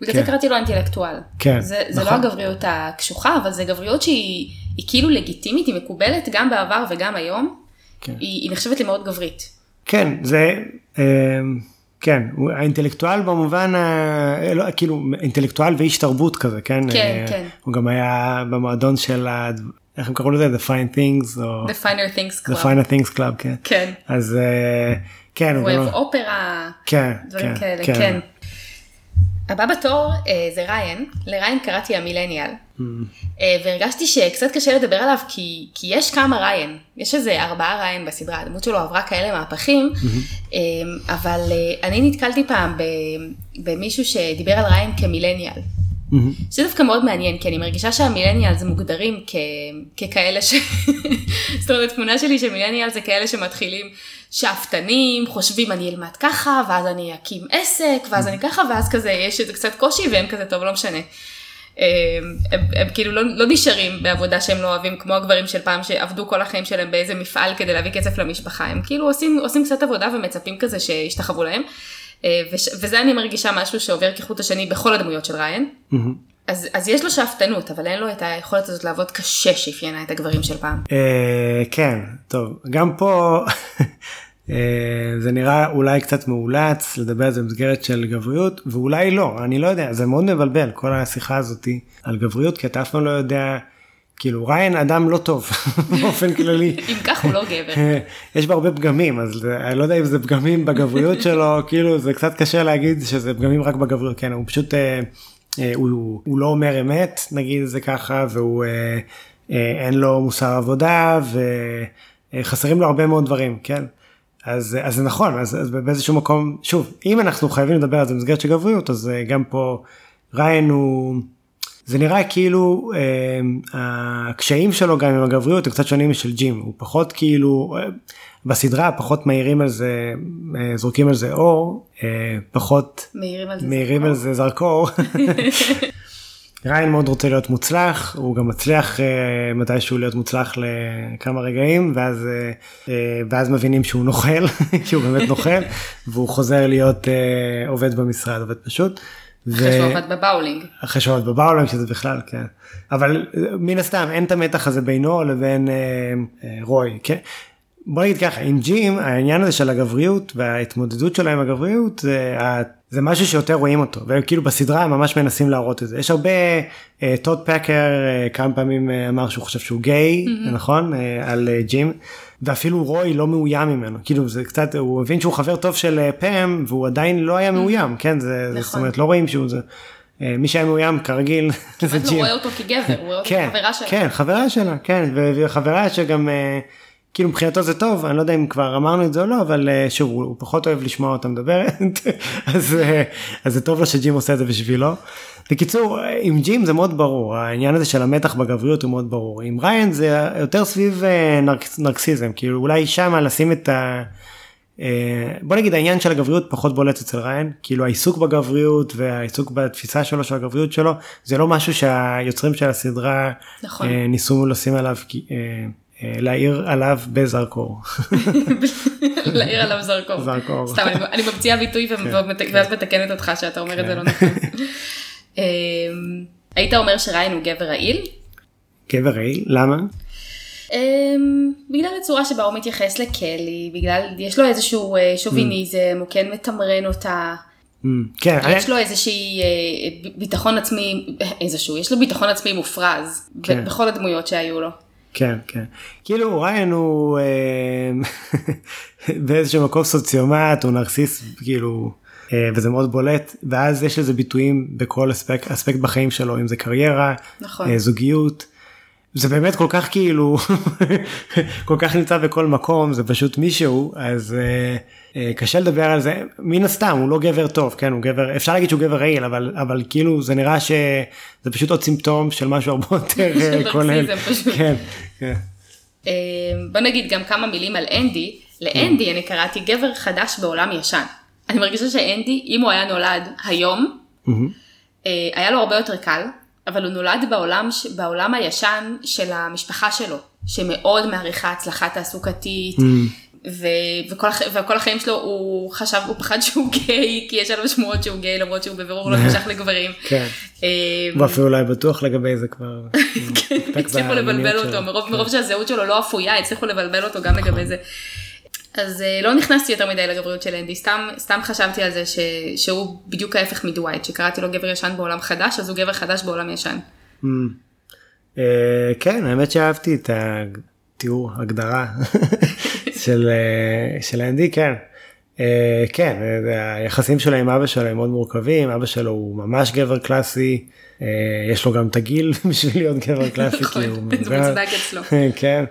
C: בגלל
D: כן.
C: זה קראתי לו אינטלקטואל.
D: כן,
C: זה, זה לא
D: נכון.
C: הגבריות הקשוחה, אבל זה גבריות שהיא היא כאילו לגיטימית, היא מקובלת גם בעבר וגם היום.
D: כן.
C: היא, היא נחשבת לי מאוד גברית.
D: כן, זה, אה, כן, האינטלקטואל במובן, ה- לא, כאילו אינטלקטואל ואיש תרבות כזה, כן?
C: כן,
D: אה,
C: כן.
D: הוא גם היה במועדון של, איך הם קראו לזה? The Fine Things, או
C: The finer things
D: The
C: club.
D: Finer Things Club, כן.
C: כן.
D: אז אה, כן,
C: הוא אוהב אופרה,
D: כן,
C: דברים
D: כן,
C: כאלה, כן. הבא בתור אה, זה ריין, לריין קראתי המילניאל,
D: Mm.
C: אה, והרגשתי שקצת קשה לדבר עליו כי, כי יש כמה ריין, יש איזה ארבעה ריין בסדרה, הדמות שלו עברה כאלה מהפכים,
D: Mm-hmm.
C: אה, אבל אה, אני נתקלתי פעם במישהו שדיבר על ריין כמילניאל.
D: מהמם.
C: זה דווקא מאוד מעניין, כי אני מרגישה שהמילניאלס מוגדרים כ... ככאלה ש... זאת אומרת, התמונה שלי של מילניאל זה כאלה שמתחילים שאפתנים, חושבים אני אלמד ככה, ואז אני אקים עסק, ואז אני ככה, ואז כזה יש איזה קצת קושי, והם כזה טוב, לא משנה. הם, הם, הם כאילו לא, לא נשארים בעבודה שהם לא אוהבים, כמו הגברים של פעם שעבדו כל החיים שלהם באיזה מפעל כדי להביא כסף למשפחה, הם כאילו עושים, עושים קצת עבודה ומצפים כזה שישתחוו להם. אה, וזה אני מרגישה משהו שעובר כחוט השני בכל הדמויות של ריין.
D: מהמם.
C: אז, אז יש לו שאפתנות, אבל אין לו את היכולת הזאת לעבוד קשה שאפיינה את הגברים של פעם.
D: אה, כן, טוב, גם פה אה, זה נראה אולי קצת מאולץ לדבר על זה במסגרת של גבריות, ואולי לא, אני לא יודע, זה מאוד מבלבל כל השיחה הזאתי על גבריות, כי אתה אף פעם לא יודע, כאילו ריין אדם לא טוב באופן כללי.
C: אם כך הוא לא גבר.
D: יש בה הרבה פגמים אז אני לא יודע אם זה פגמים בגבריות שלו כאילו זה קצת קשה להגיד שזה פגמים רק בגבריות כן הוא פשוט אה, אה, הוא, הוא לא אומר אמת נגיד זה ככה והוא אה, אה, אין לו מוסר עבודה וחסרים לו הרבה מאוד דברים כן. אז, אז זה נכון, אז, אז באיזשהו מקום, שוב, אם אנחנו חייבים לדבר על זה במסגרת של גבריות, אז אה, גם פה ריין הוא, זה נראה כאילו אה, הקשיים שלו גם עם הגבריות הם קצת שונים משל ג'ים, הוא פחות כאילו, אה, בסדרה פחות מאירים על זה, אה, זורקים על זה אור, אה, פחות
C: מאירים על זה
D: מאירים על זה זרקור. ריין מאוד רוצה להיות מוצלח, הוא גם מצליח uh, מתישהו להיות מוצלח לכמה רגעים, ואז, uh, uh, ואז מבינים שהוא נוכל, כי הוא באמת נוכל, והוא חוזר להיות uh, עובד במשרד, עובד פשוט.
C: אחרי שהוא עבד בבאולינג.
D: אחרי שהוא עבד בבאולינג, שזה בכלל, כן. אבל מן הסתם אין את המתח הזה בינו לבין uh, uh, רוי, כן. בוא נגיד ככה, עם ג'ים, העניין הזה של הגבריות וההתמודדות שלו עם הגבריות, זה, זה משהו שיותר רואים אותו, וכאילו בסדרה הם ממש מנסים להראות את זה. יש הרבה, טוד uh, פקר uh, כמה פעמים uh, אמר שהוא חושב שהוא גיי, mm-hmm. נכון? Uh, על uh, ג'ים, ואפילו רוי לא מאוים ממנו, כאילו זה קצת, הוא הבין שהוא חבר טוב של uh, פאם, והוא עדיין לא היה מאוים, כן? זה, נכון. זאת אומרת, לא רואים שהוא זה. מי שהיה מאוים כרגיל
C: זה ג'ים. הוא רואה אותו כגבר, הוא רואה אותו
D: כן,
C: כחברה שלה.
D: כן, חברה שלה, כן, וחברה שגם... כאילו מבחינתו זה טוב, אני לא יודע אם כבר אמרנו את זה או לא, אבל שוב, הוא פחות אוהב לשמוע אותה מדברת, אז, אז זה טוב לו שג'ים עושה את זה בשבילו. בקיצור, עם ג'ים זה מאוד ברור, העניין הזה של המתח בגבריות הוא מאוד ברור. עם ריין זה יותר סביב נרקס, נרקסיזם, כאילו אולי שמה לשים את ה... בוא נגיד העניין של הגבריות פחות בולט אצל ריין, כאילו העיסוק בגבריות והעיסוק בתפיסה שלו של הגבריות שלו, זה לא משהו שהיוצרים של הסדרה נכון. ניסו לשים עליו. להעיר עליו בזרקור.
C: להעיר עליו זרקור.
D: זרקור.
C: סתם, אני ממציאה ביטוי ואז מתקנת אותך שאתה אומר את זה לא נכון. היית אומר שריין הוא גבר רעיל?
D: גבר רעיל? למה?
C: בגלל הצורה שבה הוא מתייחס לקלי, בגלל, יש לו איזשהו שוביניזם, הוא כן מתמרן אותה.
D: כן,
C: יש לו איזושהי ביטחון עצמי, איזשהו, יש לו ביטחון עצמי מופרז בכל הדמויות שהיו לו.
D: כן, כן. כאילו ריין הוא אה, באיזשהו מקום סוציומט, הוא נרסיס, כאילו, אה, וזה מאוד בולט, ואז יש לזה ביטויים בכל אספקט, אספקט בחיים שלו, אם זה קריירה,
C: נכון.
D: אה, זוגיות. זה באמת כל כך כאילו, כל כך נמצא בכל מקום, זה פשוט מישהו, אז אה, קשה לדבר על זה, מן הסתם הוא לא גבר טוב, כן, הוא גבר, אפשר להגיד שהוא גבר רעיל, אבל, אבל כאילו זה נראה שזה פשוט עוד סימפטום של משהו הרבה יותר כולל. כן, כן.
C: אה, בוא נגיד גם כמה מילים על אנדי, לאנדי אני קראתי גבר חדש בעולם ישן. אני מרגישה שאנדי, אם הוא היה נולד היום, היה לו הרבה יותר קל. אבל הוא נולד בעולם, בעולם הישן של המשפחה שלו, שמאוד מעריכה הצלחה תעסוקתית, mm. ו, וכל, וכל החיים שלו הוא חשב, הוא פחד שהוא גיי, כי יש עליו שמועות שהוא גיי, למרות שהוא בבירור לא נמשך לגברים.
D: כן. הוא אפילו אולי בטוח לגבי זה כבר.
C: כן, הצליחו לבלבל אותו, מרוב כן. שהזהות שלו לא אפויה, הצליחו לבלבל אותו גם לגבי זה. אז uh, לא נכנסתי יותר מדי לגבריות של אנדי, סתם, סתם חשבתי על זה ש, שהוא בדיוק ההפך מדווייט, שקראתי לו גבר ישן בעולם חדש, אז הוא גבר חדש בעולם ישן. Mm.
D: Uh, כן, האמת שאהבתי את התיאור, הגדרה של, uh, של אנדי, כן. Uh, כן, היחסים שלו עם אבא שלו הם מאוד מורכבים, אבא שלו הוא ממש גבר קלאסי, uh, יש לו גם את הגיל בשביל להיות גבר קלאסי,
C: נכון, זה מוצדק אצלו.
D: כן.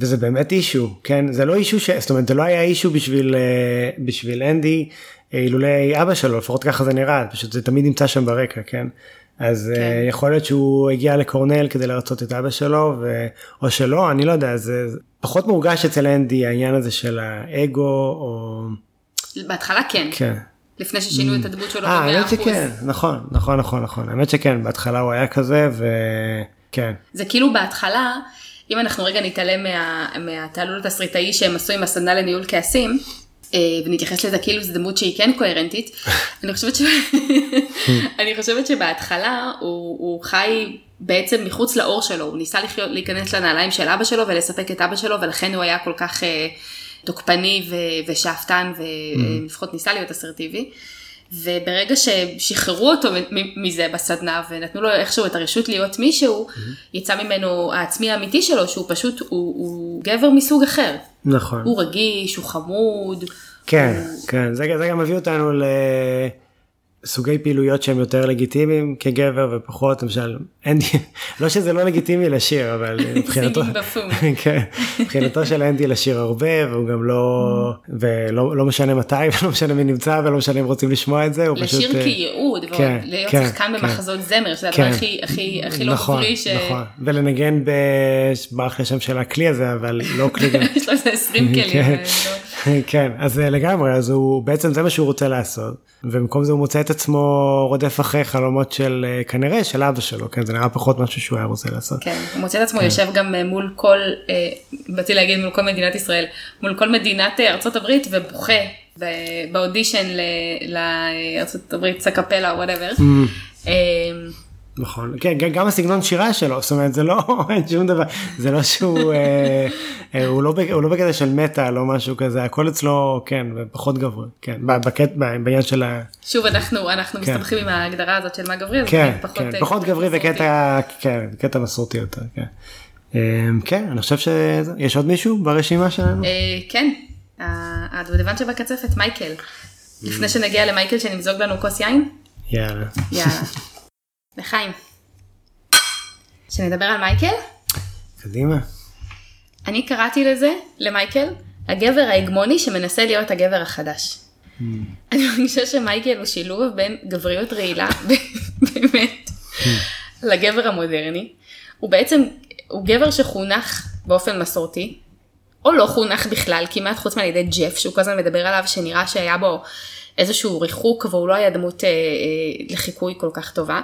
D: וזה באמת אישו, כן? זה לא אישו, ש... זאת אומרת, זה לא היה אישו בשביל, אה, בשביל אנדי, אה, אילולא אבא שלו, לפחות ככה זה נראה, פשוט זה תמיד נמצא שם ברקע, כן? אז אה, כן. יכול להיות שהוא הגיע לקורנל כדי לרצות את אבא שלו, ו... או שלא, אני לא יודע, זה פחות מורגש אצל אנדי העניין הזה של האגו, או...
C: בהתחלה כן.
D: כן.
C: לפני ששינו mm. את הדמות שלו
D: ב-100%. אה, האמת שכן, נכון, נכון, נכון, נכון. האמת שכן, בהתחלה הוא היה כזה, וכן.
C: זה כאילו בהתחלה, אם אנחנו רגע נתעלם מה, מהתעלול התסריטאי שהם עשו עם הסדנה לניהול כעסים, ונתייחס לזה כאילו זו דמות שהיא כן קוהרנטית, אני חושבת, ש... אני חושבת שבהתחלה הוא, הוא חי בעצם מחוץ לאור שלו, הוא ניסה לחיות, להיכנס לנעליים של אבא שלו ולספק את אבא שלו, ולכן הוא היה כל כך אה, תוקפני ו- ושאפתן, ולפחות ניסה להיות אסרטיבי. וברגע ששחררו אותו מזה בסדנה ונתנו לו איכשהו את הרשות להיות מישהו, mm-hmm. יצא ממנו העצמי האמיתי שלו שהוא פשוט, הוא, הוא גבר מסוג אחר.
D: נכון.
C: הוא רגיש, הוא חמוד.
D: כן, הוא... כן, זה, זה גם מביא אותנו ל... סוגי פעילויות שהם יותר לגיטימיים כגבר ופחות למשל אנדי לא שזה לא לגיטימי לשיר אבל מבחינתו. כן, מבחינתו של אנדי לשיר הרבה והוא גם לא ולא לא משנה מתי ולא משנה מי נמצא ולא משנה אם רוצים לשמוע את זה הוא פשוט
C: לשיר
D: אה,
C: כייעוד,
D: כן,
C: להיות
D: כן,
C: שחקן
D: כן.
C: במחזות זמר, שזה
D: כן.
C: הדבר הכי- הכי הכי לא
D: נכון,
C: גברי, ש-
D: נכון ולנגן השם של הכלי הזה אבל לא כלי גם
C: יש לו איזה 20 כלים.
D: כן. כן אז אה, לגמרי אז הוא בעצם זה מה שהוא רוצה לעשות ובמקום זה הוא מוצא את עצמו רודף אחרי חלומות של אה, כנראה של אבא שלו כן זה נראה פחות משהו שהוא היה רוצה לעשות.
C: כן, הוא מוצא את עצמו יושב גם אה, מול כל, באתי להגיד מול כל מדינת ישראל, מול כל מדינת ארצות הברית ובוכה באודישן לארצות הברית אקפלה או whatever.
D: אממ. נכון כן גם- הסגנון שירה שלו זאת אומרת זה לא אין שום דבר זה לא שהוא אה, אה, הוא לא הוא לא בקטע של מטאל או משהו כזה הכל אצלו כן פחות גברי כן בקט- בעניין של ה...
C: שוב אנחנו אנחנו
D: כן.
C: מסתבכים עם ההגדרה הזאת של מה גברי, אז
D: כן,
C: פחות,
D: כן,
C: אה,
D: פחות גברי. וקטע, כן, קטע מסורתי יותר, כן. אמ, כן, אני חושב שיש עוד מישהו ברשימה שלנו?
C: אה, כן, הדובדבן שבקצפת מייקל. לפני שנגיע למייקל שנמזוג לנו כוס יין,
D: יאללה.
C: יאללה. לחיים. שנדבר על מייקל?
D: קדימה.
C: אני קראתי לזה, למייקל, הגבר ההגמוני שמנסה להיות הגבר החדש. אני מרגישה שמייקל הוא שילוב בין גבריות רעילה, באמת, לגבר המודרני. הוא בעצם, הוא גבר שחונך באופן מסורתי, או לא חונך בכלל, כמעט חוץ מעל ידי ג'ף, שהוא כל הזמן מדבר עליו, שנראה שהיה בו איזשהו ריחוק, והוא לא היה דמות אה, אה, לחיקוי כל כך טובה.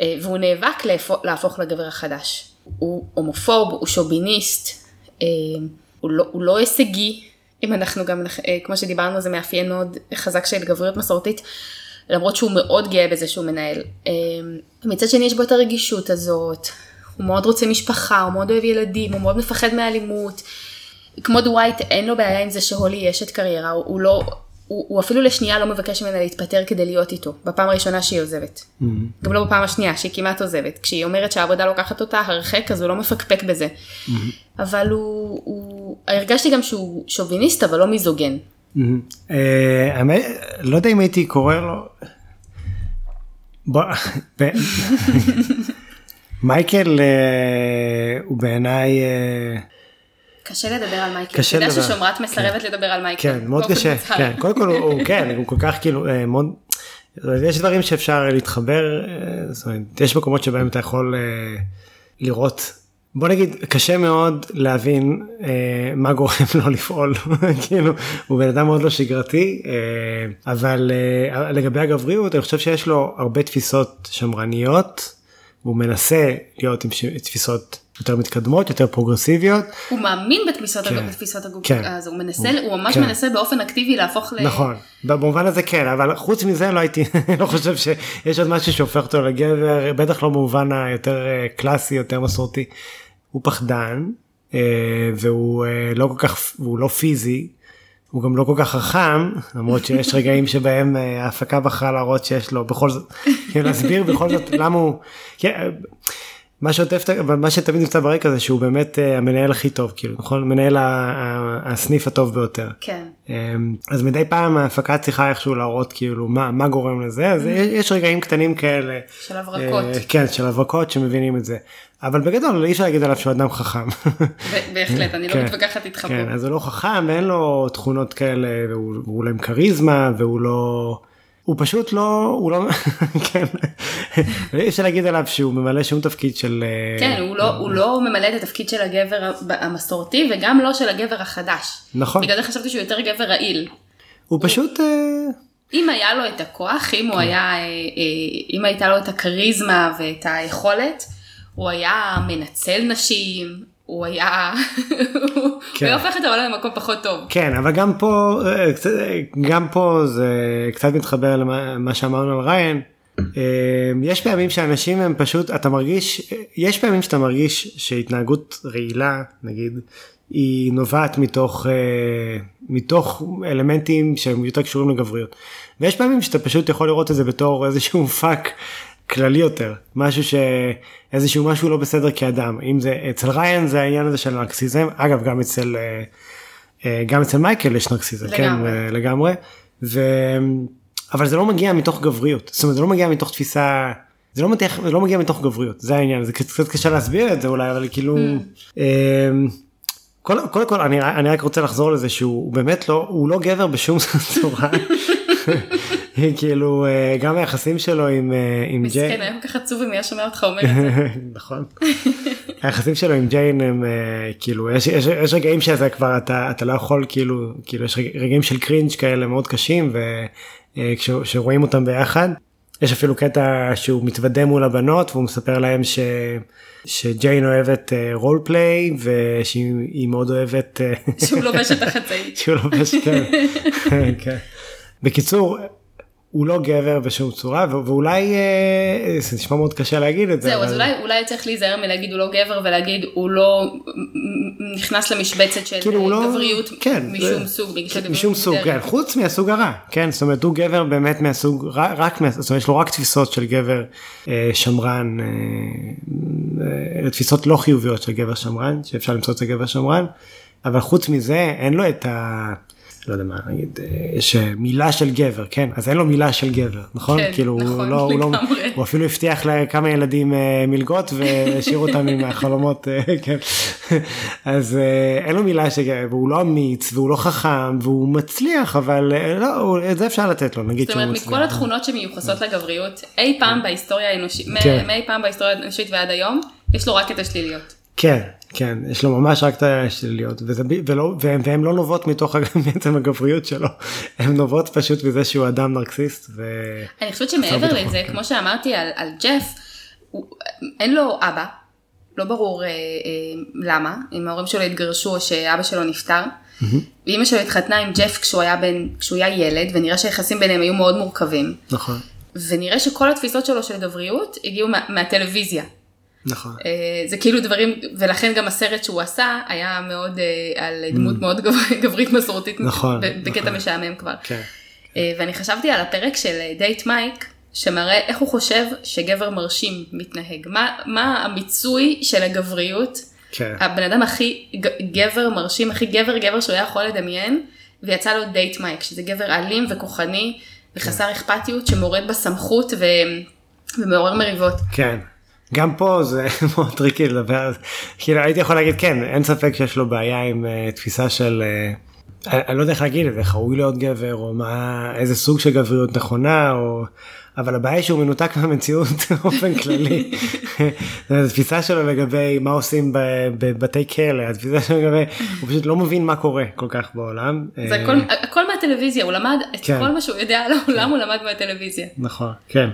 C: אה, והוא נאבק להפוך, להפוך לגבר החדש. הוא הומופוב, הוא שוביניסט, אה, הוא לא, הוא לא הישגי, אם אנחנו גם, אה, כמו שדיברנו, זה מאפיין מאוד חזק של גבריות מסורתית, למרות שהוא מאוד גאה בזה שהוא מנהל. אה, מצד שני יש בו את הרגישות הזאת, הוא מאוד רוצה משפחה, הוא מאוד אוהב ילדים, הוא מאוד מפחד מאלימות. כמו דווייט, אין לו בעיה עם זה שהולי יש את קריירה, הוא לא... הוא, הוא אפילו לשנייה לא מבקש ממנה להתפטר כדי להיות איתו, בפעם הראשונה שהיא עוזבת. גם לא בפעם השנייה, שהיא כמעט עוזבת. כשהיא אומרת שהעבודה לוקחת אותה הרחק, אז הוא לא מפקפק בזה. אבל הוא, הוא... הרגשתי גם שהוא שוביניסט, אבל לא מיזוגן.
D: מהמם. אה, לא יודע אם הייתי קורא לו. בוא, מייקל אה, הוא בעיניי אה,
C: קשה לדבר על מייקל.
D: קשה
C: אתה יודע
D: לדבר.
C: ששומרת מסרבת לדבר על מייקל.
D: כן מאוד קשה. כן קודם כל הוא- כן הוא כל כך כאילו אה, מאוד יש דברים שאפשר להתחבר אה, זאת אומרת, יש מקומות שבהם אתה יכול אה, לראות בוא נגיד קשה מאוד להבין אה, מה גורם לו לפעול כאילו הוא בן אדם מאוד לא שגרתי אה, אבל אה, לגבי הגבריות אני חושב שיש לו הרבה תפיסות שמרניות הוא מנסה להיות עם ש- תפיסות יותר מתקדמות יותר פרוגרסיביות
C: הוא מאמין בתפיסות
D: כן.
C: בתפיסות הגוף,
D: כן.
C: אז הוא מנסה, הוא ממש
D: כן.
C: מנסה באופן אקטיבי להפוך ל...
D: נכון במובן הזה כן אבל חוץ מזה לא הייתי לא חושב שיש עוד משהו שהופך אותו לגבר בטח לא במובן היותר אה, קלאסי יותר מסורתי. הוא פחדן אה, והוא אה, לא כל כך הוא לא פיזי. הוא גם לא כל כך חכם למרות שיש רגעים שבהם ההפקה בחרה להראות שיש לו בכל זאת כאילו להסביר בכל זאת למה הוא. כן, מה שעוטף, מה שתמיד נמצא ברקע זה שהוא באמת אה, המנהל הכי טוב כאילו נכון מנהל הסניף הטוב ביותר.
C: כן.
D: אמ, אז מדי פעם ההפקה צריכה איכשהו להראות כאילו מה מה גורם לזה אז יש- יש רגעים קטנים כאלה
C: של הברקות.
D: אה, כן של הברקות שמבינים את זה אבל בגדול אי אפשר להגיד עליו שהוא אדם חכם.
C: בהחלט, אני לא
D: כן,
C: מתווכחת איתך פה.
D: כן אז הוא לא חכם ואין לו תכונות כאלה והוא והוא לא עם כריזמה והוא לא. הוא פשוט לא הוא לא כן אי אפשר להגיד עליו שהוא ממלא שום תפקיד של אה,
C: כן, הוא לא, הוא לא ממלא את התפקיד של הגבר המסורתי וגם לא של הגבר החדש.
D: נכון
C: בגלל זה חשבתי שהוא יותר גבר רעיל.
D: הוא פשוט אה,
C: אם היה לו את הכוח, אם
D: כן.
C: הוא היה, אה, אה, אם הייתה לו את הכריזמה ואת היכולת, הוא היה מנצל נשים, הוא היה, הוא
D: כן.
C: היה הופך את העולם למקום פחות טוב.
D: כן אבל גם פה אה, גם פה זה קצת מתחבר למה מה שאמרנו על ריין. אה, יש פעמים שאנשים הם פשוט אתה מרגיש יש פעמים שאתה מרגיש שהתנהגות רעילה נגיד היא נובעת מתוך אה, מתוך אלמנטים שהם יותר קשורים לגבריות ויש פעמים שאתה פשוט יכול לראות את זה בתור איזשהו פאק כללי יותר משהו שאיזשהו משהו לא בסדר כאדם אם זה אצל ריין זה העניין הזה של נרקסיזם אגב גם אצל אה, אה, גם אצל מייקל יש נרקסיזם כן
C: לגמרי.
D: אה, לגמרי ו, אבל זה לא מגיע מתוך גבריות זאת אומרת זה לא מגיע מתוך תפיסה זה לא, מתח, זה לא מגיע מתוך גבריות זה העניין זה קצת קשה להסביר את זה אולי אבל כאילו. Mm. קודם כל, כל אני, אני רק רוצה לחזור לזה שהוא באמת לא הוא לא גבר בשום צורה. כאילו אה, גם היחסים שלו עם אה, עם
C: ג'יין. מסכן היה כל כך עצוב אם היה שומע אותך אומר את זה.
D: נכון. היחסים שלו עם ג'יין הם אה, כאילו יש, יש, יש רגעים שזה כבר אתה אתה לא יכול כאילו כאילו יש רגעים של קרינג' כאלה מאוד קשים וכשרואים אותם ביחד. יש אפילו קטע שהוא מתוודה מול הבנות והוא מספר להם ש... שג'יין אוהבת רול פליי ושהיא מאוד אוהבת
C: שהוא לובש את החצאית.
D: שהוא לובש כן. כן. בקיצור הוא לא גבר בשום צורה ואולי אה, זה נשמע מאוד קשה להגיד את זה.
C: זהו אבל... אז אולי אולי צריך להיזהר מלהגיד הוא לא גבר ולהגיד הוא לא נכנס למשבצת של כאילו לא- גבריות כן, משום זה, סוג.
D: משום סוג כן חוץ מהסוג הרע כן זאת אומרת הוא גבר באמת מהסוג רק זאת אומרת יש לו רק תפיסות של גבר אה, שמרן אה, אה, תפיסות לא חיוביות של גבר שמרן שאפשר למצוא את זה גבר שמרן אבל חוץ מזה אין לו את ה... לא יודע מה נגיד יש מילה של גבר כן אז אין לו מילה של גבר נכון?
C: כן,
D: כאילו
C: נכון,
D: הוא, לא, הוא, לא, הוא אפילו הבטיח לכמה ילדים אה, מלגות והשאיר אותם עם החלומות אה, כן. אז אה, אין לו מילה של גבר והוא לא אמיץ והוא לא חכם והוא מצליח אבל לא את זה אפשר לתת לו נגיד
C: זאת אומרת מכל התכונות שמיוחסות לגבריות אי פעם בהיסטוריה האנושית כן. מאי פעם בהיסטוריה האנושית ועד היום יש לו רק את השליליות.
D: כן כן יש לו ממש רק את השליליות וזה ולא והם, והם לא נובעות מתוך בעצם הגבריות שלו הם נובעות פשוט מזה שהוא אדם נרקסיסט. ו...
C: אני חושבת שמעבר לזה כן. כמו שאמרתי על, על ג'ף הוא, אין לו אבא לא ברור אה, אה, למה אם ההורים שלו התגרשו או שאבא שלו נפטר. Mm-hmm. ואימא שלו התחתנה עם ג'ף כשהוא היה בן כשהוא היה ילד ונראה שהיחסים ביניהם היו מאוד מורכבים.
D: נכון.
C: ונראה שכל התפיסות שלו של גבריות הגיעו מה, מהטלוויזיה.
D: נכון.
C: אה, זה כאילו דברים, ולכן גם הסרט שהוא עשה היה מאוד אה, על דמות mm. מאוד גברית מסורתית,
D: נכון,
C: בקטע
D: נכון.
C: משעמם כבר.
D: כן.
C: אה, ואני חשבתי על הפרק של דייט מייק, שמראה איך הוא חושב שגבר מרשים מתנהג, מה, מה המיצוי של הגבריות,
D: כן.
C: הבן אדם הכי גבר מרשים, הכי גבר גבר שהוא היה יכול לדמיין, ויצא לו דייט מייק, שזה גבר אלים וכוחני וחסר כן. אכפתיות שמורד בסמכות ו... ומעורר מריבות.
D: כן. גם פה זה מאוד טריקי לדבר על זה, כאילו הייתי יכול להגיד כן, אין ספק שיש לו בעיה עם אה, תפיסה של, אה, אני לא יודע איך להגיד את זה, ראוי להיות גבר, או מה, איזה סוג של גבריות נכונה, או... אבל הבעיה היא שהוא מנותק מהמציאות באופן כללי. התפיסה שלו לגבי מה עושים בבתי כלא, התפיסה שלו לגבי, הוא פשוט לא מבין מה קורה כל כך בעולם.
C: זה הכל, הכל מהטלוויזיה, הוא למד את כן. כל מה שהוא יודע על העולם, הוא למד מהטלוויזיה.
D: נכון, כן.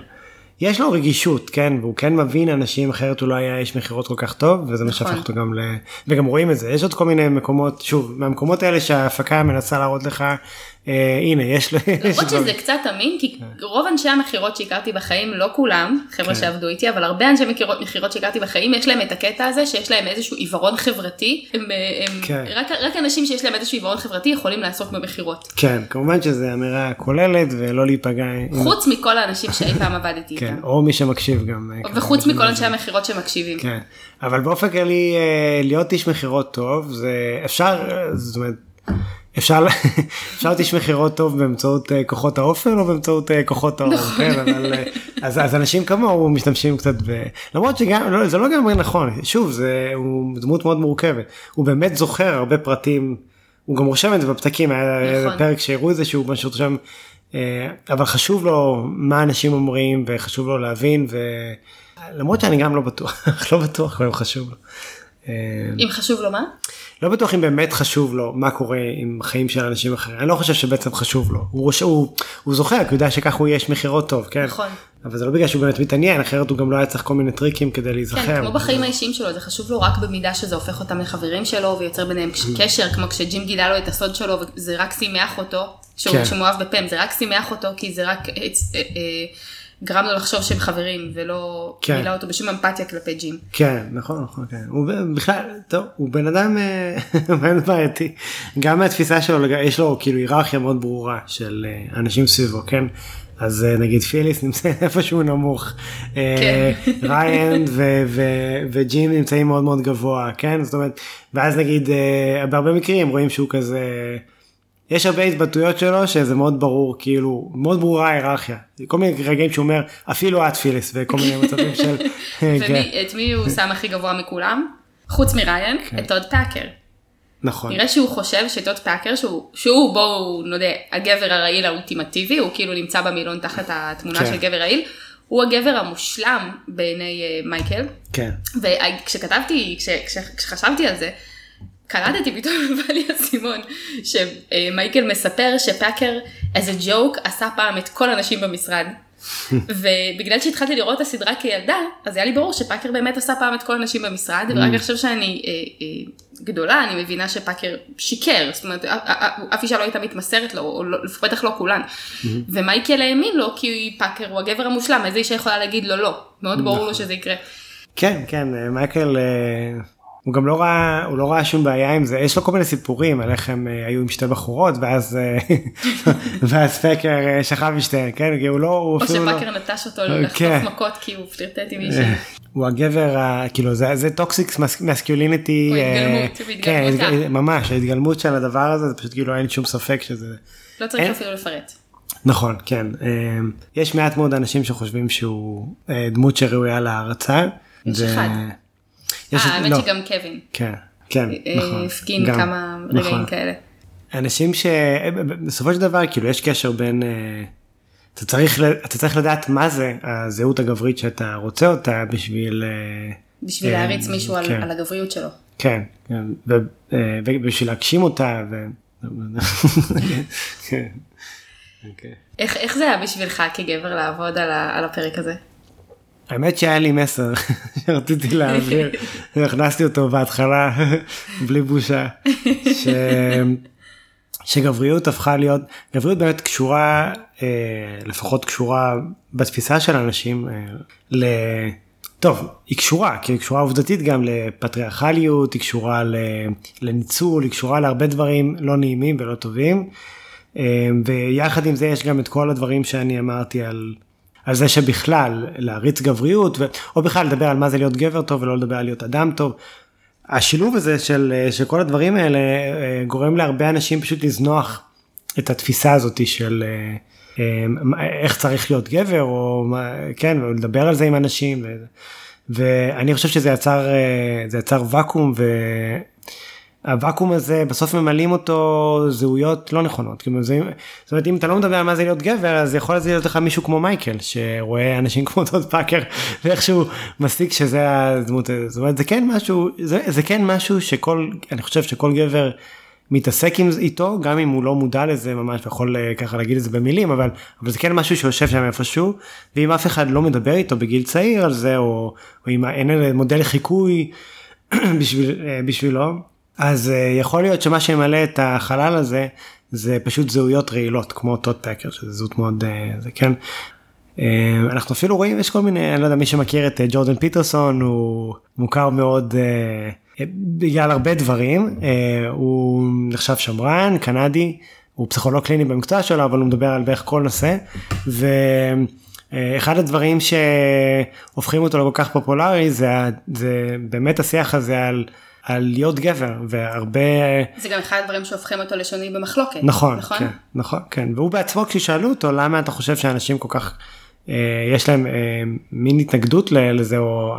D: יש לו רגישות כן והוא כן מבין אנשים אחרת הוא לא היה איש מכירות כל כך טוב וזה מה
C: נכון.
D: שהפך אותו גם ל... וגם רואים את זה יש עוד כל מיני מקומות שוב מהמקומות האלה שההפקה מנסה להראות לך אה, הנה יש לו.
C: למרות שזה קצת אמין כי כן. רוב אנשי המכירות שהכרתי בחיים לא כולם חבר'ה כן. שעבדו איתי אבל הרבה אנשי מכירות שהכרתי בחיים יש להם את הקטע הזה שיש להם איזשהו עיוורון חברתי הם, הם כן. רק, רק אנשים שיש להם איזשהו עיוורון חברתי יכולים לעסוק במכירות.
D: כן כמובן שזה אמירה כוללת ולא להיפגע.
C: חוץ עם... מכל האנשים שאי פעם עבדתי
D: כן, או מי שמקשיב גם.
C: אה, וחוץ מכל אנשי המכירות שמקשיבים.
D: כן אבל באופן כללי אה, להיות איש מכירות טוב זה אפשר זאת אומרת. אפשר אפשר להיות איש מכירות טוב באמצעות uh, כוחות האופן או באמצעות uh, כוחות האור, נכון. כן, אבל uh, אז, אז אנשים כמוהו משתמשים קצת ב... למרות שגם לא, זה לא גם נכון שוב זה הוא דמות מאוד מורכבת הוא באמת זוכר הרבה פרטים הוא גם רושם את זה בפתקים היה נכון. פרק שהראו את זה שהוא משהו שם אבל חשוב לו מה אנשים אומרים וחשוב לו להבין ולמרות שאני גם לא בטוח לא בטוח אם חשוב לו.
C: אם חשוב לו מה?
D: לא בטוח אם באמת חשוב לו מה קורה עם חיים של אנשים אחרים אני לא חושב שבעצם חשוב לו הוא, הוא, הוא זוכר כי הוא יודע שככה הוא יש מכירות טוב כן
C: נכון
D: אבל זה לא בגלל שהוא באמת מתעניין אחרת הוא גם לא היה צריך כל מיני טריקים כדי להיזכר.
C: כן כמו בחיים האישיים שלו זה חשוב לו רק במידה שזה הופך אותם לחברים שלו ויוצר ביניהם mm. קשר כמו כשג'ים גילה לו את הסוד שלו וזה רק שימח אותו שהוא כן. מאוהב בפם זה רק שימח אותו כי זה רק. גרם לו לחשוב שהם חברים ולא כן. מילא אותו בשום אמפתיה כלפי ג'ים.
D: כן נכון נכון כן הוא בכלל טוב הוא בן אדם אה, בעייתי גם מהתפיסה שלו יש לו כאילו היררכיה מאוד ברורה של אה, אנשים סביבו כן אז אה, נגיד פיליס נמצא איפשהו נמוך כן. ריין וג'ים נמצאים מאוד מאוד גבוה כן זאת אומרת ואז נגיד בהרבה מקרים רואים שהוא כזה. יש הרבה התבטאויות שלו שזה מאוד ברור כאילו מאוד ברורה ההיררכיה כל מיני רגעים שהוא אומר אפילו את פיליס וכל מיני מצבים של כן,
C: ואת מי הוא שם הכי גבוה מכולם? חוץ מריין,
D: כן.
C: את טוד פאקר.
D: נכון
C: נראה שהוא חושב שטוד פאקר שהוא, שהוא בואו נודה הגבר הרעיל האולטימטיבי הוא כאילו נמצא במילון תחת התמונה
D: כן.
C: של גבר רעיל. הוא הגבר המושלם בעיני אה, מייקל
D: כן
C: וכשכתבתי כש, כש, כשחשבתי על זה קלטתי פתאום בא לי האסימון שמייקל מספר שפאקר as a joke עשה פעם את כל הנשים במשרד. ובגלל שהתחלתי לראות את הסדרה כילדה אז היה לי ברור שפאקר באמת עשה פעם את כל הנשים במשרד ורק עכשיו שאני אה, אה, גדולה אני מבינה שפאקר שיקר. זאת אומרת אף- אישה לא הייתה מתמסרת לו או לא, בטח לא כולן. ומייקל האמין לו כי פאקר הוא הגבר המושלם איזה אישה יכולה להגיד לו לא? מאוד ברור לו שזה יקרה.
D: כן כן אה, מייקל אה, הוא גם לא ראה הוא לא ראה שום בעיה עם זה יש לו כל מיני סיפורים על איך הם אה, היו עם שתי בחורות ואז אה, ואז פקר אה, שכב עם שתיהן כן כי הוא לא הוא
C: או
D: אפילו לא
C: שפאקר נטש אותו
D: אה,
C: לחטוף
D: כן.
C: מכות כי הוא פלירטט עם מישהי.
D: הוא הגבר כאילו זה זה toxic masculinity
C: הוא התגלמות, הוא
D: כן
C: בהתגלמותה.
D: התג- ממש ההתגלמות של הדבר הזה זה פשוט כאילו אין שום ספק שזה
C: לא צריך
D: אין-
C: אפילו לפרט.
D: נכון כן יש מעט מאוד אנשים שחושבים שהוא דמות שראויה להערצה.
C: יש
D: ו-
C: אחד. אה, האמת
D: לא,
C: שגם קווין
D: כן כן
C: אה,
D: נכון
C: הפגין
D: גם,
C: כמה
D: נכון.
C: רגעים כאלה.
D: אנשים שבסופו של דבר כאילו יש קשר בין אה, אתה צריך אתה צריך לדעת מה זה הזהות הגברית שאתה רוצה אותה בשביל אה,
C: בשביל
D: אה,
C: להריץ מישהו על-
D: כן.
C: על הגבריות שלו.
D: כן, כן, ו- אה, ובשביל להגשים אותה. ו... כן. אוקיי.
C: איך איך זה היה בשבילך כגבר לעבוד על ה- על הפרק הזה?
D: האמת שהיה לי מסר שרציתי להעביר, הכנסתי אותו בהתחלה בלי בושה, ש... שגבריות הפכה להיות, גבריות באמת קשורה, אה, לפחות קשורה בתפיסה של אנשים, אה, ל... טוב, היא קשורה, כי היא קשורה עובדתית גם לפטריארכליות, היא קשורה. לניצול, היא קשורה להרבה דברים לא נעימים ולא טובים, אה, ויחד עם זה יש גם את כל הדברים שאני אמרתי על על זה שבכלל להריץ גבריות ו... או בכלל לדבר על מה זה להיות גבר טוב ולא לדבר על להיות אדם טוב. השילוב הזה של, של כל הדברים האלה אה, גורם להרבה אנשים פשוט לזנוח את התפיסה הזאת של אה, אה, איך צריך להיות גבר או מה, כן ולדבר על זה עם אנשים ו... ואני חושב שזה יצר זה יצר ואקום והוואקום הזה בסוף ממלאים אותו זהויות לא נכונות. כאילו, זה, זאת אומרת אם אתה לא מדבר על מה זה להיות גבר אז יכול להיות לך מישהו כמו מייקל שרואה אנשים כמו טוד פאקר ואיכשהו מסיק שזה הדמות הזאת. זאת אומרת זה כן משהו זה, זה כן משהו שכל אני חושב שכל גבר מתעסק עם, איתו גם אם הוא לא מודע לזה ממש ויכול אה, ככה להגיד את זה במילים אבל אבל זה כן משהו שיושב שם איפשהו ואם אף אחד לא מדבר איתו בגיל צעיר על זה או, או אם אין מודל חיקוי בשביל, אה, בשבילו אז אה, יכול להיות שמה שימלא את החלל הזה זה פשוט זהויות רעילות כמו טוד פקר שזה זהות מאוד אה, זה כן. אה, אנחנו אפילו רואים יש כל מיני אני לא יודע מי שמכיר את ג'ורדן פיטרסון הוא מוכר מאוד בגלל הרבה דברים הוא נחשב שמרן קנדי הוא פסיכולוג קליני במקצוע שלו אבל הוא מדבר על בערך כל נושא. ו... אחד הדברים שהופכים אותו לכל כך פופולרי זה, זה באמת השיח הזה על, על להיות גבר והרבה
C: זה גם אחד הדברים שהופכים אותו לשונוי במחלוקת.
D: נכון
C: נכון?
D: כן, נכון כן והוא בעצמו כששאלו אותו למה אתה חושב שאנשים כל כך אה, יש להם אה, מין התנגדות לזה או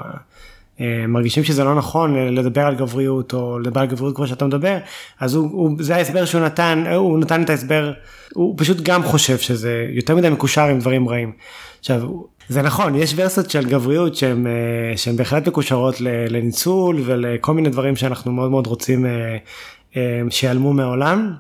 D: מרגישים שזה לא נכון לדבר על גבריות או לדבר על גבריות כמו שאתה מדבר אז הוא, הוא זה ההסבר שהוא נתן אה, הוא נתן את ההסבר הוא פשוט גם חושב שזה יותר מדי מקושר עם דברים רעים. עכשיו זה נכון יש ורסיות של גבריות שהן אה, שהן בהחלט מקושרות לניצול ולכל מיני דברים שאנחנו מאוד מאוד רוצים אה, אה, שיעלמו מהעולם.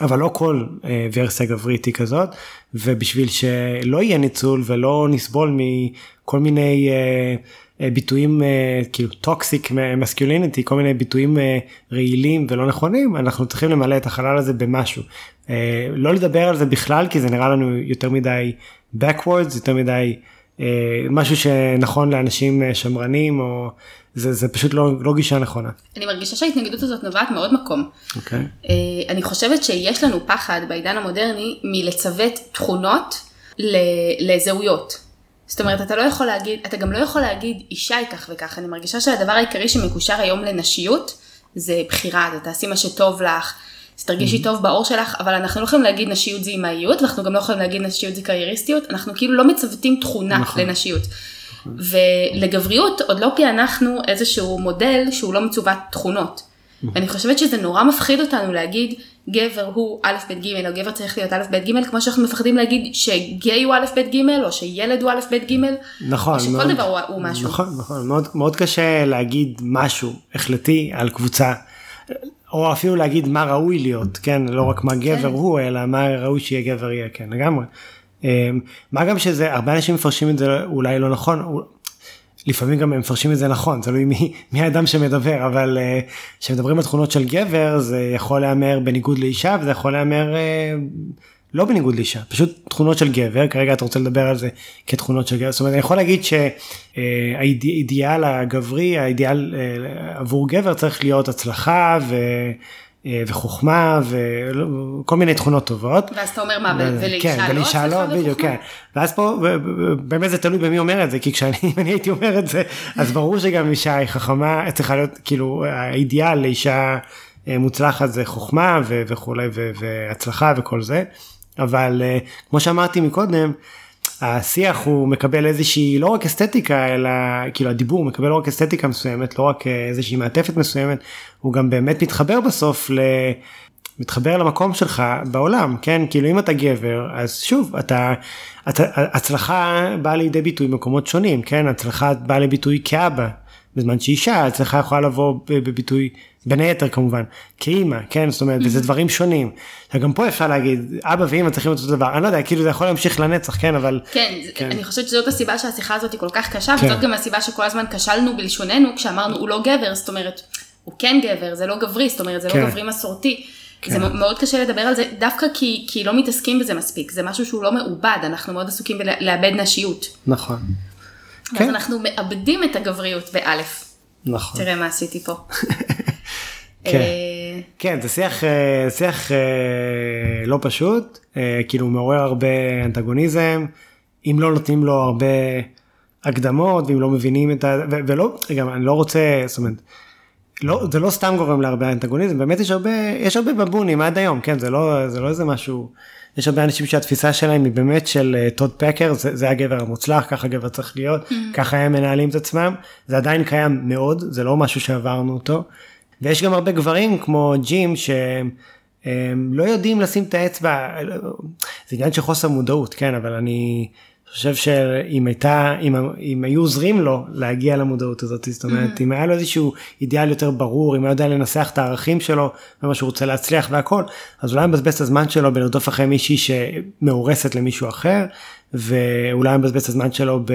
D: אבל לא כל אה, ורסיה גברית היא כזאת ובשביל שלא יהיה ניצול ולא נסבול מכל מיני אה, אה, ביטויים אה, כאילו toxic masculinity כל מיני ביטויים אה, רעילים ולא נכונים אנחנו צריכים למלא את החלל הזה במשהו. אה, לא לדבר על זה בכלל כי זה נראה לנו יותר מדי backwards יותר מדי אה, משהו שנכון לאנשים אה, שמרנים או זה, זה פשוט לא, לא גישה נכונה.
C: אני מרגישה שההתנגדות הזאת נובעת מעוד מקום.
D: אוקיי.
C: אה, אני חושבת שיש לנו פחד בעידן המודרני מלצוות תכונות לזהויות. זאת אומרת, אתה לא יכול להגיד, אתה גם לא יכול להגיד אישה היא כך וכך. אני מרגישה שהדבר העיקרי שמקושר היום לנשיות זה בחירה, זה תעשי מה שטוב לך. אז תרגישי טוב בעור שלך, אבל אנחנו לא יכולים להגיד נשיות זה אימהיות, ואנחנו גם לא יכולים להגיד נשיות זה קרייריסטיות, אנחנו כאילו לא מצוותים תכונה
D: נכון.
C: לנשיות. ולגבריות עוד לא פענחנו איזשהו מודל שהוא לא מצוות תכונות. ואני חושבת שזה נורא מפחיד אותנו להגיד גבר הוא א' ב' ג' או גבר צריך להיות א' ב' ג' כמו שאנחנו מפחדים להגיד שגיי הוא א' ב' ג' או שילד הוא א' ב' ג'
D: נכון,
C: או שכל
D: מאוד-
C: דבר הוא, הוא משהו.
D: נכון, נכון, מאוד, מאוד קשה להגיד משהו החלטי על קבוצה, או אפילו להגיד מה ראוי להיות, כן, לא רק מה גבר
C: כן.
D: הוא, אלא מה ראוי שיהיה גבר יהיה, כן, לגמרי. אמ, מה גם שזה, הרבה אנשים מפרשים את זה אולי לא נכון, לפעמים גם הם מפרשים את זה נכון, תלוי מי, מי האדם שמדבר, אבל אה, כשמדברים על תכונות של גבר זה יכול להיאמר בניגוד לאישה וזה יכול להיאמר אה, לא בניגוד לאישה, פשוט תכונות של גבר, כרגע אתה רוצה לדבר על זה כתכונות של גבר, זאת אומרת אני יכול להגיד שהאידיאל הגברי, האידיאל אה, עבור גבר צריך להיות הצלחה ו... אה, וחוכמה וכל מיני תכונות טובות.
C: ואז אתה אומר מה, ולאישה
D: כן,
C: לא
D: ולאישה לא, בדיוק? כן. ואז פה באמת זה תלוי במי אומר את זה, כי כשאני הייתי אומר את זה, אז ברור שגם אישה היא חכמה, צריכה להיות, כאילו, האידיאל לאישה אה, מוצלחת זה חוכמה וכולי, והצלחה וכל זה, אבל אה, כמו שאמרתי מקודם, השיח הוא מקבל איזושהי לא רק אסתטיקה אלא כאילו הדיבור מקבל לא רק אסתטיקה מסוימת לא רק אה, איזושהי מעטפת מסוימת הוא גם באמת מתחבר בסוף ל... מתחבר למקום שלך בעולם כן? כאילו אם אתה גבר אז שוב אתה, אתה הצלחה באה לידי ביטוי במקומות שונים כן? הצלחה באה לידי ביטוי כאבא בזמן שאישה הצלחה יכולה לבוא בביטוי בין היתר כמובן כאימא כן זאת אומרת וזה דברים שונים גם פה אפשר להגיד אבא ואימא צריכים אותו דבר אני לא יודע כאילו זה יכול להמשיך לנצח כן אבל
C: כן,
D: כן.
C: כן, אני חושבת שזאת הסיבה שהשיחה הזאת היא כל כך קשה,
D: כן.
C: וזאת גם הסיבה שכל הזמן כשלנו בלשוננו כשאמרנו הוא לא גבר, זאת אומרת, הוא כן גבר, זה לא גברי, זאת אומרת, זה
D: כן.
C: לא גברי מסורתי.
D: כן.
C: זה מאוד קשה לדבר על זה, דווקא כי, כי לא מתעסקים בזה מספיק, זה משהו שהוא לא מעובד, אנחנו מאוד עסוקים בלאבד נשיות.
D: נכון כן.
C: אנחנו מאבדים את הגבריות באלף.
D: נכון
C: תראה מה עשיתי פה.
D: כן.
C: אה,
D: כן זה שיח אה, שיח אה, לא פשוט כאילו מעורר הרבה אנטגוניזם אם לא נותנים לו הרבה הקדמות ואם לא מבינים את ה... ולא גם אני לא רוצה זאת אומרת. לא, זה לא סתם גורם להרבה אנטגוניזם, באמת יש הרבה, יש הרבה בבונים עד היום, כן, זה לא, זה לא איזה משהו, יש הרבה אנשים שהתפיסה שלהם היא באמת של אה, טוד פקר, זה, זה הגבר המוצלח, ככה גבר צריך להיות, ככה הם מנהלים את עצמם, זה עדיין קיים מאוד, זה לא משהו שעברנו אותו, ויש גם הרבה גברים כמו ג'ים שהם הם לא יודעים לשים את האצבע, זה עניין של חוסר מודעות, כן, אבל אני חושב שאם הייתה, אם, אם היו עוזרים לו להגיע למודעות הזאת, זאת אומרת, אם היה לו איזשהו אידיאל יותר ברור, אם היה יודע לנסח את הערכים שלו, ומה שהוא רוצה להצליח והכל, אז אולי מבזבז את הזמן שלו בלרדוף אחרי מישהי שמאורסת למישהו אחר, ואולי מבזבז את הזמן שלו ב...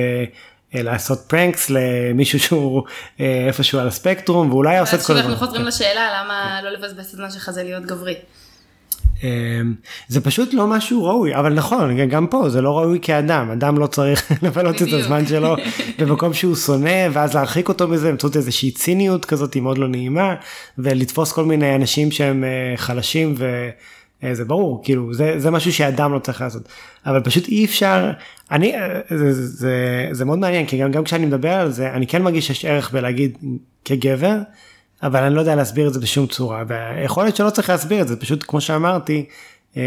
D: אה, לעשות פרנקס למישהו שהוא אה, איפשהו על הספקטרום ואולי עושה את כל
C: שוב אנחנו. חוזרים לשאלה למה לא לבזבז את הזמן שלך זה להיות גברי.
D: אמ, זה פשוט לא משהו ראוי אבל נכון גם פה זה לא ראוי כאדם אדם לא צריך לבלות את. הזמן שלו במקום שהוא שונא ואז להרחיק אותו מזה באמצעות איזושהי ציניות כזאת מאוד לא נעימה ולתפוס כל מיני אנשים שהם אה, חלשים וזה ברור כאילו זה זה משהו שאדם לא צריך לעשות אבל פשוט אי אפשר אני אה, זה, זה, זה, זה מאוד מעניין כי גם, גם כשאני מדבר על זה אני כן מרגיש שיש ערך בלהגיד כגבר. אבל אני לא יודע להסביר את זה בשום צורה ויכול להיות שלא צריך להסביר את זה פשוט כמו שאמרתי. אה,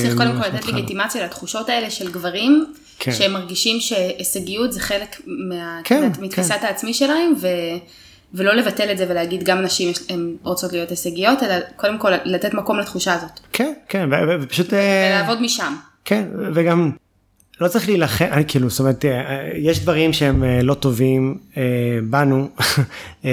C: צריך קודם כל
D: ממש
C: לתת. לגיטימציה לתחושות האלה של גברים,
D: כן.
C: שהם מרגישים שהישגיות זה חלק מה-
D: כן,
C: מתפיסת העצמי שלהם, ו... ולא לבטל את זה ולהגיד גם נשים הן רוצות להיות הישגיות, אלא קודם כל לתת מקום לתחושה הזאת,
D: כן כן ופשוט אה,
C: ולעבוד משם.
D: כן וגם לא צריך להילחם אני כאילו זאת אומרת אה, יש דברים שהם אה, לא טובים אה, בנו אה,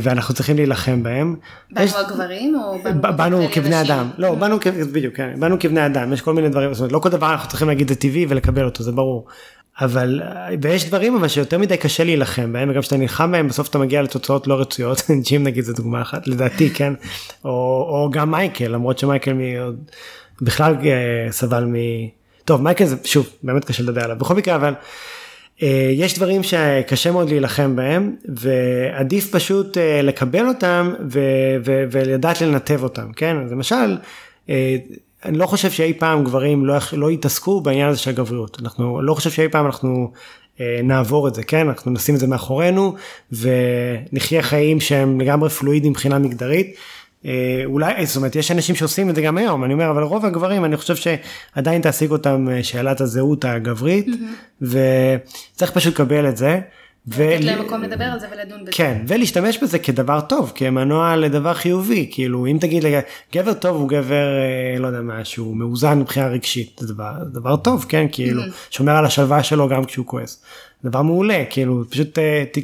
D: ואנחנו צריכים להילחם בהם. יש-
C: בנו הגברים או בנו
D: ב-
C: באופן
D: באנו
C: כללי
D: כבני
C: הנשים?
D: אדם לא באנו כ- בדיוק כן באנו כבני אדם יש כל מיני דברים זאת אומרת לא כל דבר אנחנו צריכים להגיד זה טבעי ולקבל אותו זה ברור. אבל אה, ויש דברים אבל שיותר מדי קשה להילחם בהם וגם כשאתה נלחם בהם בסוף אתה מגיע לתוצאות לא רצויות ג'ים נגיד זה דוגמה אחת לדעתי כן או, או גם מייקל למרות שמייקל מי בכלל אה, סבל מ... טוב מייקל זה שוב באמת קשה לדבר עליו בכל מקרה אבל אה, יש דברים שקשה מאוד להילחם בהם ועדיף פשוט אה, לקבל אותם ו- ו- ולדעת לנתב אותם כן? אז למשל אה, אני לא חושב שאי פעם גברים לא, לא יתעסקו בעניין הזה של הגבריות. אנחנו לא חושב שאי פעם אנחנו אה, נעבור את זה כן? אנחנו נשים את זה מאחורינו ונחיה חיים שהם לגמרי פלואידים מבחינה מגדרית אולי, זאת אומרת, יש אנשים שעושים את זה גם היום, אני אומר, אבל רוב הגברים, אני חושב שעדיין תעסיק אותם אה, שאלת הזהות הגברית, וצריך פשוט לקבל את זה.
C: לתת להם מקום לדבר על זה ולדון בזה.
D: כן, ולהשתמש בזה כדבר טוב, כמנוע לדבר חיובי, כאילו אם תגיד גבר טוב הוא גבר, אה, לא יודע מה, שהוא מאוזן מבחינה רגשית, זה דבר, דבר טוב, כן, כאילו, שומר על השלווה שלו גם כשהוא כועס. דבר מעולה, כאילו, פשוט, אה, ת,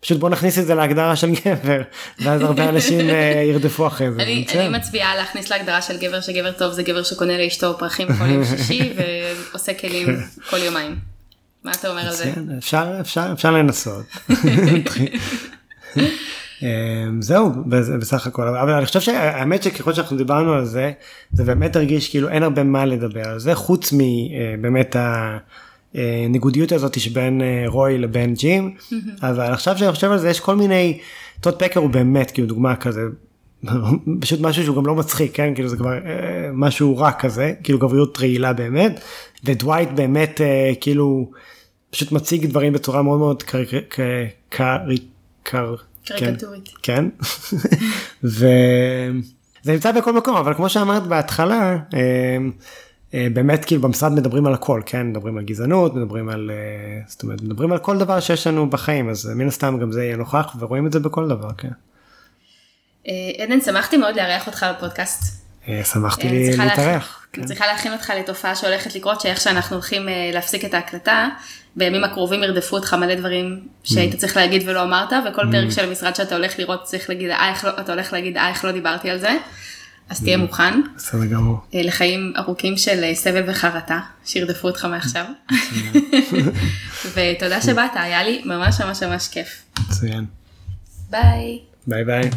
D: פשוט בוא נכניס את זה להגדרה של גבר, ואז הרבה אנשים אה, ירדפו אחרי זה.
C: אני, אני מצביעה להכניס להגדרה של גבר שגבר טוב זה גבר שקונה לאשתו פרחים כל יום שישי ועושה כלים כל יומיים. מה אתה אומר על זה?
D: אפשר, אפשר, אפשר לנסות. אמ, זהו בסך הכל אבל אני חושב שהאמת שככל שאנחנו דיברנו על זה זה באמת הרגיש כאילו אין הרבה מה לדבר על זה חוץ מבאמת הניגודיות הזאת שבין אה, רוי לבין ג'ים אבל עכשיו שאני חושב על זה יש כל מיני טוד פקר הוא באמת כאילו דוגמה כזה פשוט משהו שהוא גם לא מצחיק כן כאילו זה כבר אה, משהו רע כזה כאילו גבריות רעילה באמת ודווייט באמת אה, כאילו פשוט מציג דברים בצורה מאוד מאוד
C: קריקטורית.
D: כן. וזה נמצא בכל מקום אבל כמו שאמרת בהתחלה אה, אה, באמת כאילו במשרד מדברים על הכל כן מדברים על גזענות מדברים על אה, זאת אומרת מדברים על כל דבר שיש לנו בחיים אז מן הסתם גם זה יהיה נוכח ורואים את זה בכל דבר כן.
C: עדן שמחתי מאוד לארח אותך בפודקאסט.
D: שמחתי להתארח.
C: אני צריכה להכין אותך לתופעה שהולכת לקרות שאיך שאנחנו הולכים להפסיק את ההקלטה בימים הקרובים ירדפו אותך מלא דברים שהיית צריך להגיד ולא אמרת, וכל פרק של המשרד שאתה הולך לראות צריך להגיד, אה, איך לא, אתה הולך להגיד, אה, איך לא דיברתי על זה. אז תהיה מוכן.
D: בסדר גמור.
C: אה, לחיים ארוכים של אה, סבל וחרטה, שירדפו אותך מעכשיו. ותודה שבאת, היה לי ממש ממש ממש כיף.
D: מצוין.
C: ביי.
D: ביי ביי.